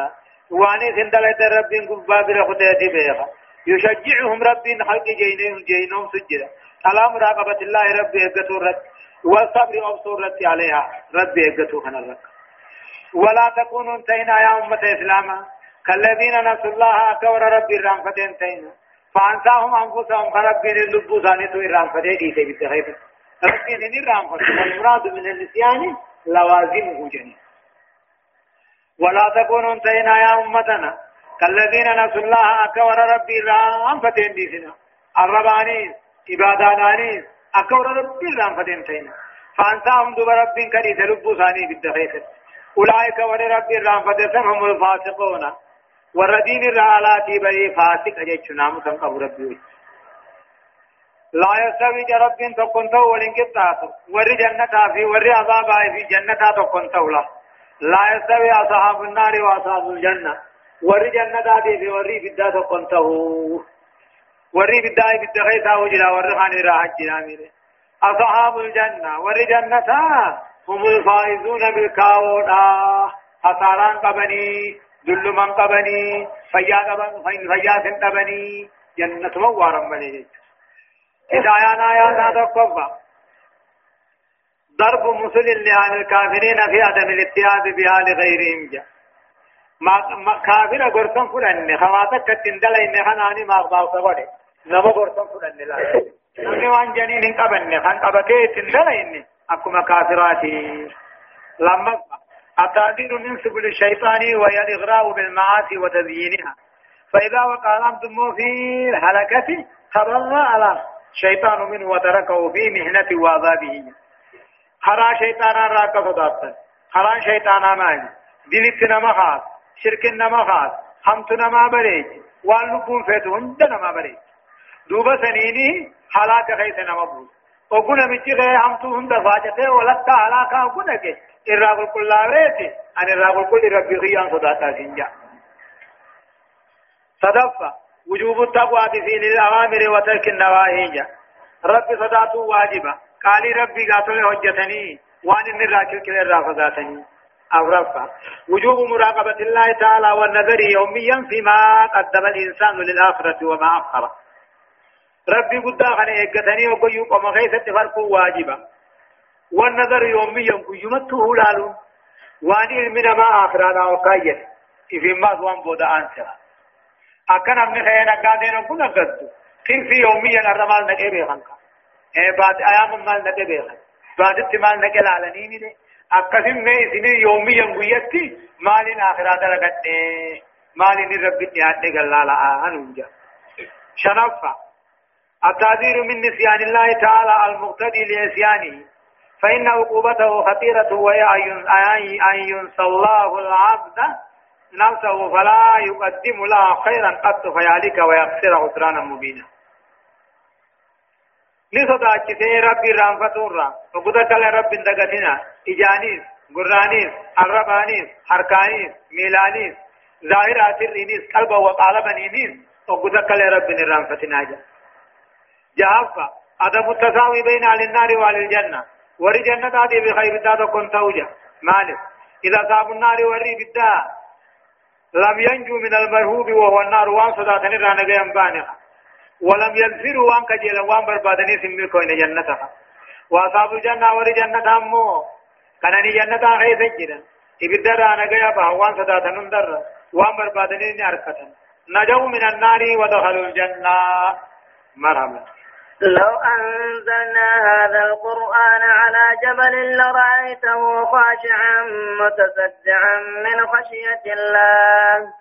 واني سندلت ربي قبا برخدتي بيغا يشجعهم ربي خلق جينهم جينهم سجدا. على مراقبة الله ربي إيجتو رب والصبر أبصر عليها. ربي إيجتو خنا الرب ولا تكونوا انتهينا يا أمة إسلاما كالذين نسوا الله كور ربي الرحمة انتهينا فأنساهم أنفسهم كربين اللبو ثانيتو الرحمة دي سيبت خيبت ربين الرحمة والمراد من النسيان لوازمه جنين ولا تكونوا انتهينا يا أمتنا. كالذين نسوا الله كور ربي الرحمة انتهينا الربانين عبادانانين أكور ربي الرحمة انتهينا فأنساهم دوب ربين كريت لبو ثاني بالدخيفت أولئك ور رب الرحمة هم الفاسقون. والردين الرعالات بري فاسق أجيش نام تنقب ربي. لا يستوي رب تكون تو ولنكتات ور جنة في ور عذاب في جنة تكون تولا. لا يستوي أصحاب النار وأصحاب الجنة. ور جنة في ور بدا تكون تو ور بدا بدا غيثا وجلا ور خاني راحت جنامي أصحاب الجنة ور جنة هم الفائزون بالكاودا خساران قبني ذل من قبني فيا قبن فيا سن قبني جنة موارم بني هدايانا يا ذات قبا ضرب مثل لأهل الكافرين في عدم الاتياد بها لغيرهم جا ما كافر غرتن فلان خواتك تندل ان خناني ما باو سبده نما غرتن فلان لا نمي وان جنين قبن خن قبته تندل ان أكما كافراتي. لما التعذير من سبل الشيطان وهي الإغراء بالمعاصي وتزيينها. فإذا وقع الأمر في الهلكة تبرأ على شيطان منه وتركه في مهنة وعذابه. خرا شيطانا راك صداتا خرا شيطانا ماني دلت نما خاص. شرك نما خاص حمت نما بريج واللبون فتون دنما بريج دوبا سنيني حلاك خيس نما بوز وكنا مچي غير هم تو هم دفاجته ولتا علاقا كنا کے الراب كل ريتي ان الراب كل ربي غيان صداتا سنجا صدفة وجوب التقوى بفعل الأوامر وترك النواهي رب صداته واجبة قال ربي قاتل حجتني وان ان الراكل كل الرافضاتني أغرفة وجوب مراقبة الله تعالى والنظر يوميا فيما قدم الإنسان للآخرة وما أخره ربي قد خن ايغتني وقيو قم غيثت فرق واجبا. والنظر يوميا قيمته لالو وأني من ما آخرانا وقايت في ما وان بودا آنسرا. أكن ابن خيانا قادين كنا قد كن في يوميا الرمال نقي بيخنك اي بعد أيام مال نقي بيخن بعد التمال نقي لالني مي اكسم میں اسنی یومیا گویتی مالین آخرات لگتے مالین ربی تیاتے گلالا آنونجا شنفا التعذير من نسيان الله تعالى المقتدي لعصيانه فإن عقوبته خطيرة وهي أن ينسى الله العبد نفسه فلا يقدم لها خيرا قط فيهلك ويخسر خسرانا مبينا نصدا كتي ربي رانفتورا وقدت لرب دقتنا إجانيس قرانيس الربانيس حركانيس ميلانيس ظاهرات الرينيس قلبا وقالبنينيس وقدت لرب رانفتنا جا جافا عدم التساوي بين أهل النار وأهل الجنة وري جنة هذه بخير تاتا كنت توجه مالك إذا صاب النار وري بالدا لم ينجو من المرهوب وهو النار وان صداتني رانا قيام بانها ولم ينفروا وان كجيلا وان بربادني سمي كوين جنتها. وأصحاب الجنة وري جنة أمو كانني جنة خيث جدا إبدا رانا قيام وان صداتني در وان بربادني أركتا نجوا من النار ودخلوا الجنة. مرحبا. لو أنزلنا هذا القرآن على جبل لرأيته خاشعا متصدعا من خشية الله.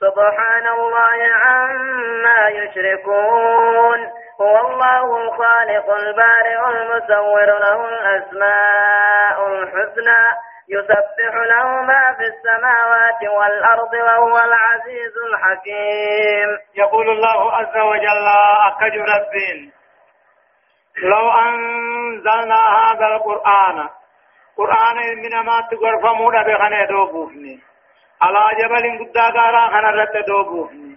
سبحان الله عما يشركون. هو الله الخالق البارئ المصور له الأسماء الحسنى يسبح له ما في السماوات والأرض وهو العزيز الحكيم. يقول الله عز وجل أكج ربين لو أنزلنا هذا القرآن قرآن من ما تقرف مودا بغنى دوبوفني. على جبل قد قارا خنا رت دوبوفني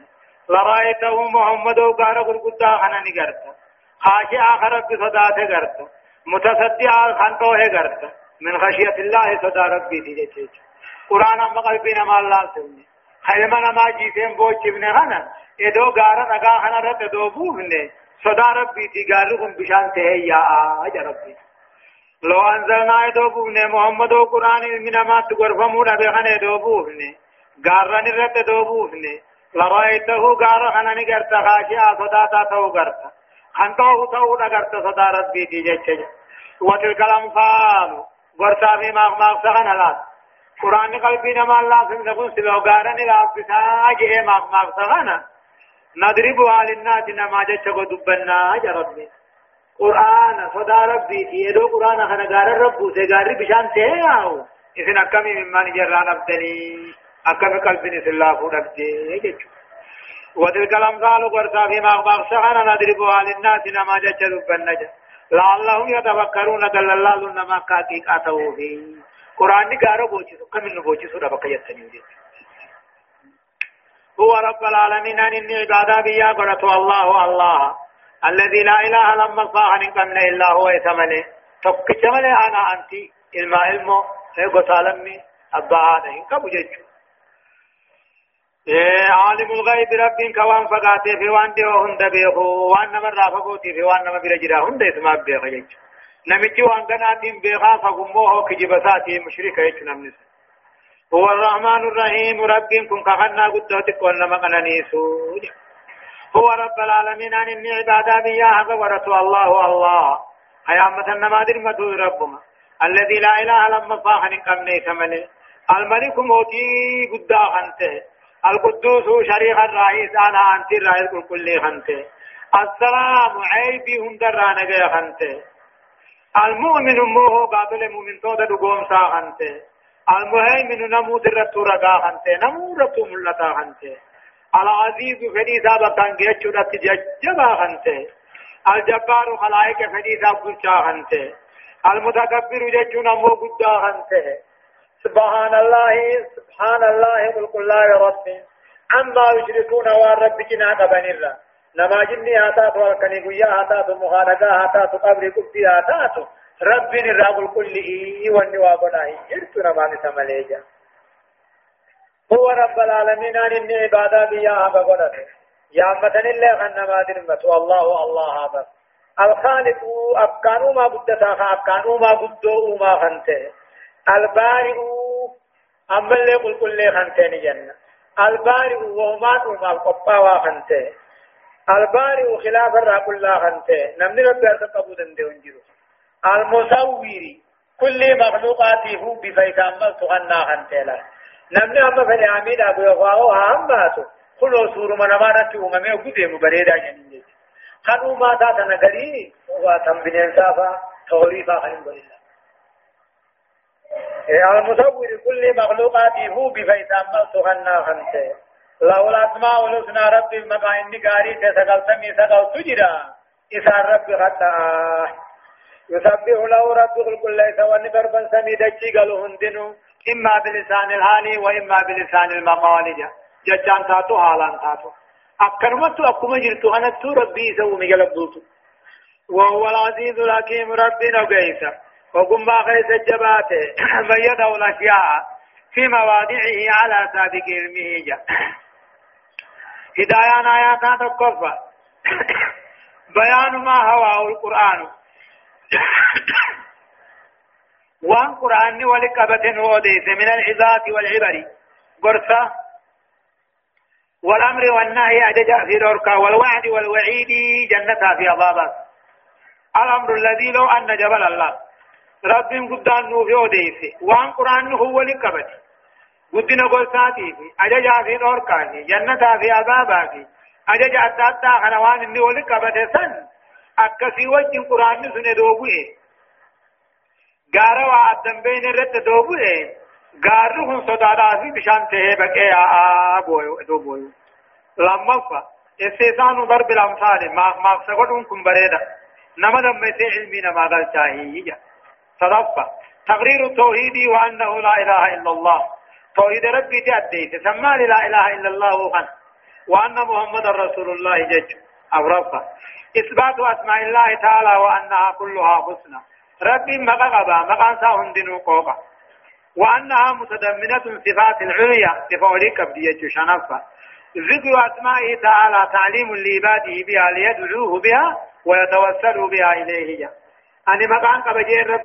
لرأيته محمد وقارا قد خنا نقرت خاشع خرب صداته قرت متصدع خنطوه قرت من خشية الله صدى ربي تجيج قرآن أما قلبنا ما الله سوني خيما ما جيتين بوچ ابن هنا ادو غارا نگا هنا رت دو بوهن صدى ربي تجارهم بشان تهيا آج ربي لو أنزلنا ادو بوهن محمد و قرآن من ما تغرفمو نبغن ادو بوهن غارا نرت دو بوهن لرأيته غارا هنا نگرت خاشعا صدى تاتو غرت خنطوه تو نگرت صدى ربي تجيج وتلك الأنفال. ورسا في ما ما سغن هلات قرآن قلبي نما الله سن نقول سلو غارن لا فتا جه ما ما سغن نضربها للناس نما جچو دبنا يا ربي قرآن صدا ربي تيدو قرآن خنا غار رب سے غار بشان آو اسن اکمی ممان جران ابدنی اکم قلبي سلا فودبدي جچو وتلك الأمثال ورسا في ما ما سغن نضربها للناس نما دبنا جچو لعلهم يتفكرون دل الله لنما كاكي قاتوا في قرآن قارو بوچسو كمين بوچسو ربك يتنين هو رب العالمين أن إني عبادة بيا قرأت الله الله الذي لا إله لما صاح نقمنا إلا هو يثمنه تكتمني أنا أنت علم علمه قتالمي أبا هذا إنك بججو عالم الغيب رب كوان فقاتي في وان دي وهند بيخو وان نمر رافقوتي في وان نمر برجرا هند اسمع بيخ يج نمتي وان قناتين بيخا فقموه كجبساتي مشركة يج نمنس هو الرحمن الرحيم رب كن كخنا قدوتك ونما قنانيسو هو رب العالمين عن إني عبادة بيا حق ورسول الله الله. حيامة النمادر مدو ربما الذي لا إله لما صاحن قمني ثمنه الملك موتي قدا خنته القدوس شريك الرئيس أنا أنت الرئيس كل خنته السلام عيبي هم درانا جاي خنته المؤمن موه قابل مؤمن تودا دقوم سا خنته المهيمن نمو درتو رقا خنته نمو رتو ملتا خنته العزيز فدي كان جيتشو رت ججبا خنته. الجبار خلائق فدي ساب قلشا خنته. المتكبر جيتشو نمو قدا خنته. سبحان الله سبحان الله ملك الله رب عما يشركون والرب جنا قبنرا نما جني هاتات والكني قيا هاتات مخانقا هاتات قبر قبتي هاتات رب نراب الكل إيه والنوابنا إرت نما نسمليجا هو رب العالمين أن إني عبادة بيا بقنا يا متن الله خنما درمت والله الله هذا. الخالق أبكانو ما بدتا أبكانو ما بدو ما خنته. البارئ أما اللي قل كل خنتين جنة البارئ وهما وما القبا وخنته البارئ خلاف الرا كل خنته. نمني رب يرتقبو دندي ونجرو. المصور كل مخلوقاته بفيت أما أما فلي عميد أبو يغواو أماتو كل سور من أمانة أمامي وقده مبريدا جنين خنو ما تاتا نقري وتنبنين سافا تغليفا خنين بالله المصور كل مخلوقاته بفيتام سخنا خنته له الأسماء الحسنى رب المقا إني قاري تسقل سمي سقل تجرا إسان رب خطأ يسبح له رب الكل ليس ونبربا سمي دجي قالوا هندنو إما بلسان الحال وإما بلسان المقال ججان تاتو حالان تاتو. أكرمت أكما جرتو أنا تو ربي سوى مجلب وهو العزيز الحكيم ربنا قيسا وقم ما خيس الجبات. من يدعو الأشياء في مواضعه على سابق علمه. جاء هدايان آيات تقفى بيان ما هواه القرآن. وان قرآن ولقبة وديس من العظات والعبر. قرصة. والأمر والنهي أججع في دورك. والوعد والوعيد جنتها في عذابات الأمر الذي لو أن جبل الله. رب قدان نوفي وديس وان قرآن هو لقبة قدنا قرصاتي أججع في. دورك جنتها في عذابات أججع التاتا خنوان إني ولقبة سن. أكسي وجه قرآن سنة دوبوه غارا وعدن بين الرد دوبوه غارو هم صدادا في بشان تهي بقى آآ بويو دوبويو لما فا استيسان ضرب الأمثال ما ما سقطون كم بريدا نما دم سي علمي نما قال شاهي صدفة تقرير التوحيد وأنه لا إله إلا الله توحيد ربي تأديت سمى لا إله إلا الله خن وأن محمد رسول الله جج أو رفع إثبات أسماء الله تعالى وأنها كلها حسنى ربي مقابا مقانسا هندنو قوقا وأنها متضمنة صفات العليا لفوليك بدية شنفة. ذكر أسمائه تعالى تعليم لعباده بها ليدعوه بها ويتوسلوا بها إليه أن مقام قبجي الرب